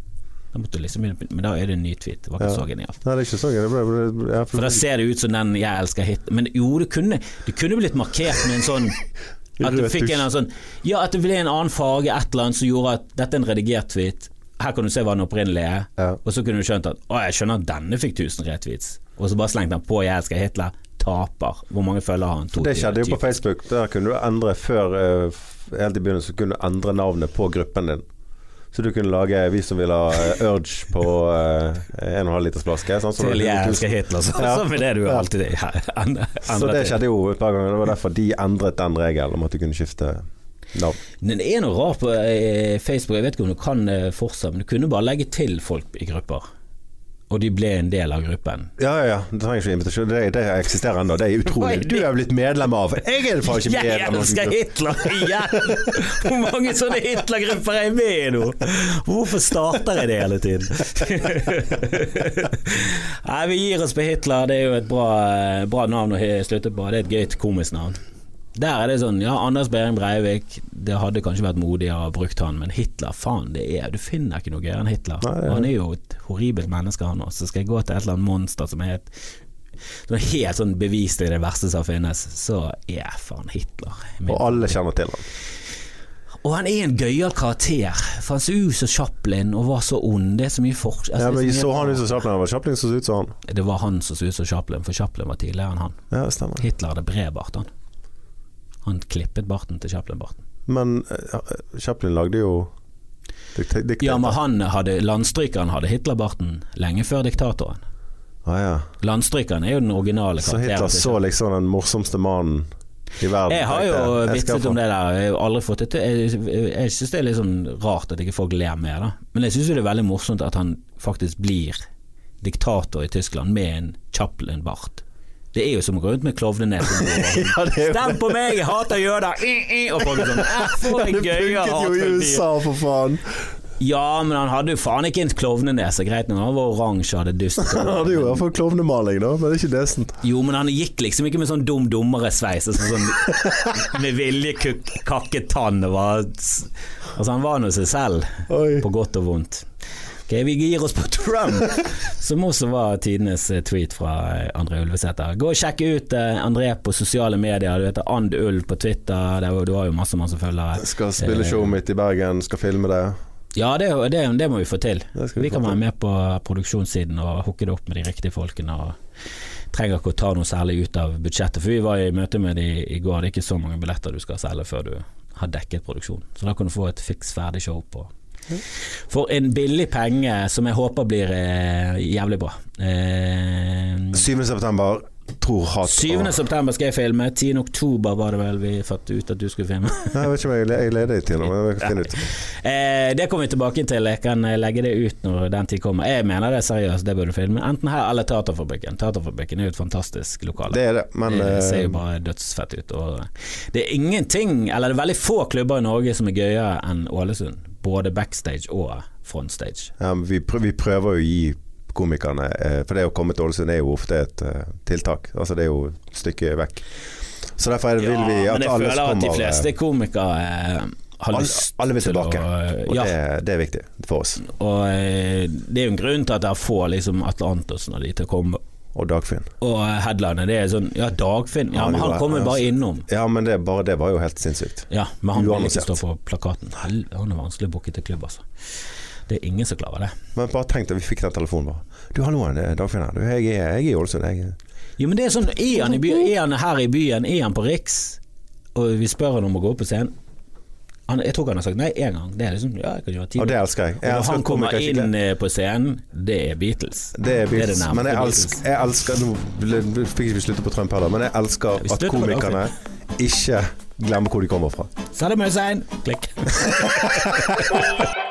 Speaker 1: Da måtte du liksom, men da er det en ny tweet. Det var ikke
Speaker 2: Ja.
Speaker 1: så genialt.
Speaker 2: Nei, det er ikke så genialt.
Speaker 1: For da ser det ut som den 'Jeg elsker Hitler' Men jo, det kunne, det kunne blitt markert med en sånn At du fikk en sånn Ja, at det ble en annen farge, et eller annet som gjorde at dette er en redigert tweet. Her kan du se hva den opprinnelige er.
Speaker 2: Ja.
Speaker 1: Og så kunne du skjønt at å, jeg skjønner at denne fikk 1000 retweets. Og så bare slengte han på 'Jeg elsker Hitler'. Taper. Hvor mange følgere har han?
Speaker 2: Det skjedde jo på Facebook. Der kunne du endre før eh, Helt i begynnelsen kunne du endre navnet på gruppen din. Så du kunne lage Vi som vil ha eh, Urge på en 1,5 liters flaske. Sånn, så
Speaker 1: Til jævla Hitler', så,
Speaker 2: Ja.
Speaker 1: så med det du
Speaker 2: Ja.
Speaker 1: alltid endrer
Speaker 2: Så det skjedde jo et par ganger. Det var derfor de endret den regelen om at du kunne skifte.
Speaker 1: Men det er noe rart på eh, Facebook, jeg vet ikke om du kan fortsatt, men du kunne bare legge til folk i grupper. Og de ble en del av gruppen.
Speaker 2: Ja, ja, ja. Du trenger ikke invitasjon. Det, det eksisterer ennå. Det er utrolig. Du er blitt medlem av Jeg er faen ikke medlem av Jeg
Speaker 1: elsker Hitler igjen! Hvor mange sånne Hitler-grupper er jeg med i nå? Hvorfor starter jeg det hele tiden? Nei, vi gir oss på Hitler. Det er jo et bra, bra navn å slutte på. Det er et gøyt komisk navn. Der er det sånn, ja, Anders Behring Breivik, det hadde kanskje vært modigere å brukt han, men Hitler, faen, det er Du finner ikke noe gøyere enn Hitler.
Speaker 2: Nei,
Speaker 1: han er jo et horribelt menneske, han også. Så skal jeg gå til et eller annet monster som er helt som er helt sånn beviselig det verste som finnes, så er faen Hitler min
Speaker 2: Og alle kjenner til han.
Speaker 1: og han er en gøyal karakter, for han så ut som Chaplin og var så ond. Det er så mye forskjell.
Speaker 2: Ja, men Så han ut som Chaplin? Det var Chaplin som så ut som han.
Speaker 1: Det var han som så ut som Chaplin, for Chaplin var tidligere enn han.
Speaker 2: Ja, det stemmer.
Speaker 1: Hitler hadde bred bart, han. Han klippet barten til Chaplin-barten.
Speaker 2: Men uh, Chaplin lagde jo dikt- diktator.
Speaker 1: Ja, men han hadde, landstrykeren hadde Hitler-barten lenge før diktatoren.
Speaker 2: Ah, ja.
Speaker 1: Landstrykeren er jo den originale
Speaker 2: Så. Hitler så liksom den morsomste mannen i verden.
Speaker 1: Jeg har jo
Speaker 2: jeg,
Speaker 1: vitset om det der, jeg har aldri fått det til. Jeg, jeg, jeg syns det er litt sånn rart at ikke folk ler mer, da. Men jeg syns jo det er veldig morsomt at han faktisk blir diktator i Tyskland med en Chaplin-bart. Det er jo som å gå rundt med klovnenese.
Speaker 2: Ja,
Speaker 1: Stem på meg, jeg hater jøder! Og folk er sånn "Eh, For en
Speaker 2: Det funket jo i USA, for faen.
Speaker 1: Ja, men han hadde jo faen ikke en klovnenese. Greit nok, han var oransje og hadde dust.
Speaker 2: Han hadde jo i hvert fall klovnemaling, da, men ikke nesen.
Speaker 1: Jo, men han gikk liksom ikke med sånn dum dummere-sveis sånn, sånn med vilje kakket tann. Altså, han var nå seg selv,
Speaker 2: Oi.
Speaker 1: på godt og vondt. Ok, Vi gir oss på Trump, som også var tidenes eh, tweet fra eh, André Ulvesæter. Gå og sjekk ut eh, André på sosiale medier. Du heter And Ulv på Twitter. Det er Du har jo masse masse følgere.
Speaker 2: Skal spille showet mitt i Bergen, skal filme det.
Speaker 1: Ja, det, det, det må vi få til.
Speaker 2: Vi
Speaker 1: Vi kan være med på produksjonssiden og hooke det opp med de riktige folkene. Og trenger ikke å ta noe særlig ut av budsjettet, for vi var i møte med de i går. Det er ikke så mange billetter du skal selge før du har dekket produksjonen. Så da kan du få et fiks ferdig show på for en billig penge som jeg håper blir eh, jævlig bra. Eh,
Speaker 2: 7. september, tror hat
Speaker 1: 7. september skal jeg filme. 10. oktober var det vel vi fant ut at du skulle filme.
Speaker 2: Nei, Jeg vet ikke om jeg, jeg leder jeg kan ut.
Speaker 1: Eh, det kommer vi tilbake til. Jeg kan eh, legge det ut når den tid kommer. Jeg mener det er seriøst, det bør du filme. Enten her eller Teaterfabrikken. Teaterfabrikken er jo et fantastisk lokale.
Speaker 2: Det er det, men
Speaker 1: det ser jo
Speaker 2: eh,
Speaker 1: bare dødsfett ut. Og det er ingenting, eller det er veldig få klubber i Norge som er gøyere enn Ålesund. Både backstage og frontstage.
Speaker 2: ja, men vi, prøver, vi prøver å gi komikerne eh, For det å komme til Ålesund er jo ofte et eh, tiltak. Altså Det er jo et stykke vekk. Så derfor er vil vi
Speaker 1: ja,
Speaker 2: kommer
Speaker 1: men jeg føler at de fleste komikere eh, har
Speaker 2: alle,
Speaker 1: lyst
Speaker 2: alle vil tilbake, og
Speaker 1: ja,
Speaker 2: det, det er viktig for oss.
Speaker 1: og det er jo en grunn til at jeg får liksom Atle Antonsen og de til å komme
Speaker 2: og Dagfinn.
Speaker 1: Og headliner, det er sånn Ja, Dagfinn. Ja,
Speaker 2: Han
Speaker 1: men han kommer bare innom.
Speaker 2: Ja, men det, bare det var jo helt sinnssykt.
Speaker 1: Ja, men han vil ikke stå på plakaten. Hel- Han er vanskelig å booke til klubb, altså. Det er ingen som klarer det.
Speaker 2: Men bare tenk deg, vi fikk den telefonen bare. Du, hallo, det er Dagfinn her. Du, jeg, er- jeg er i Ålesund. Jeg
Speaker 1: Jo, men det er sånn Er han, i by, er han her i byen? Er han på Riks? Og vi spør han om å gå opp på scenen. Han, jeg tror ikke han har sagt nei én gang. Det er liksom Ja, jeg kan gjøre ti
Speaker 2: Og det elsker jeg. Jeg
Speaker 1: Og når
Speaker 2: elsker
Speaker 1: han kommer inn eh, på scenen, det er Beatles.
Speaker 2: Det er Beatles.
Speaker 1: nærmeste
Speaker 2: men jeg elsker, jeg elsker Nå fikk ikke vi slutte på Trump heller, men jeg elsker at komikerne ikke glemmer hvor de kommer fra.
Speaker 1: Saddam Hussein! Klikk.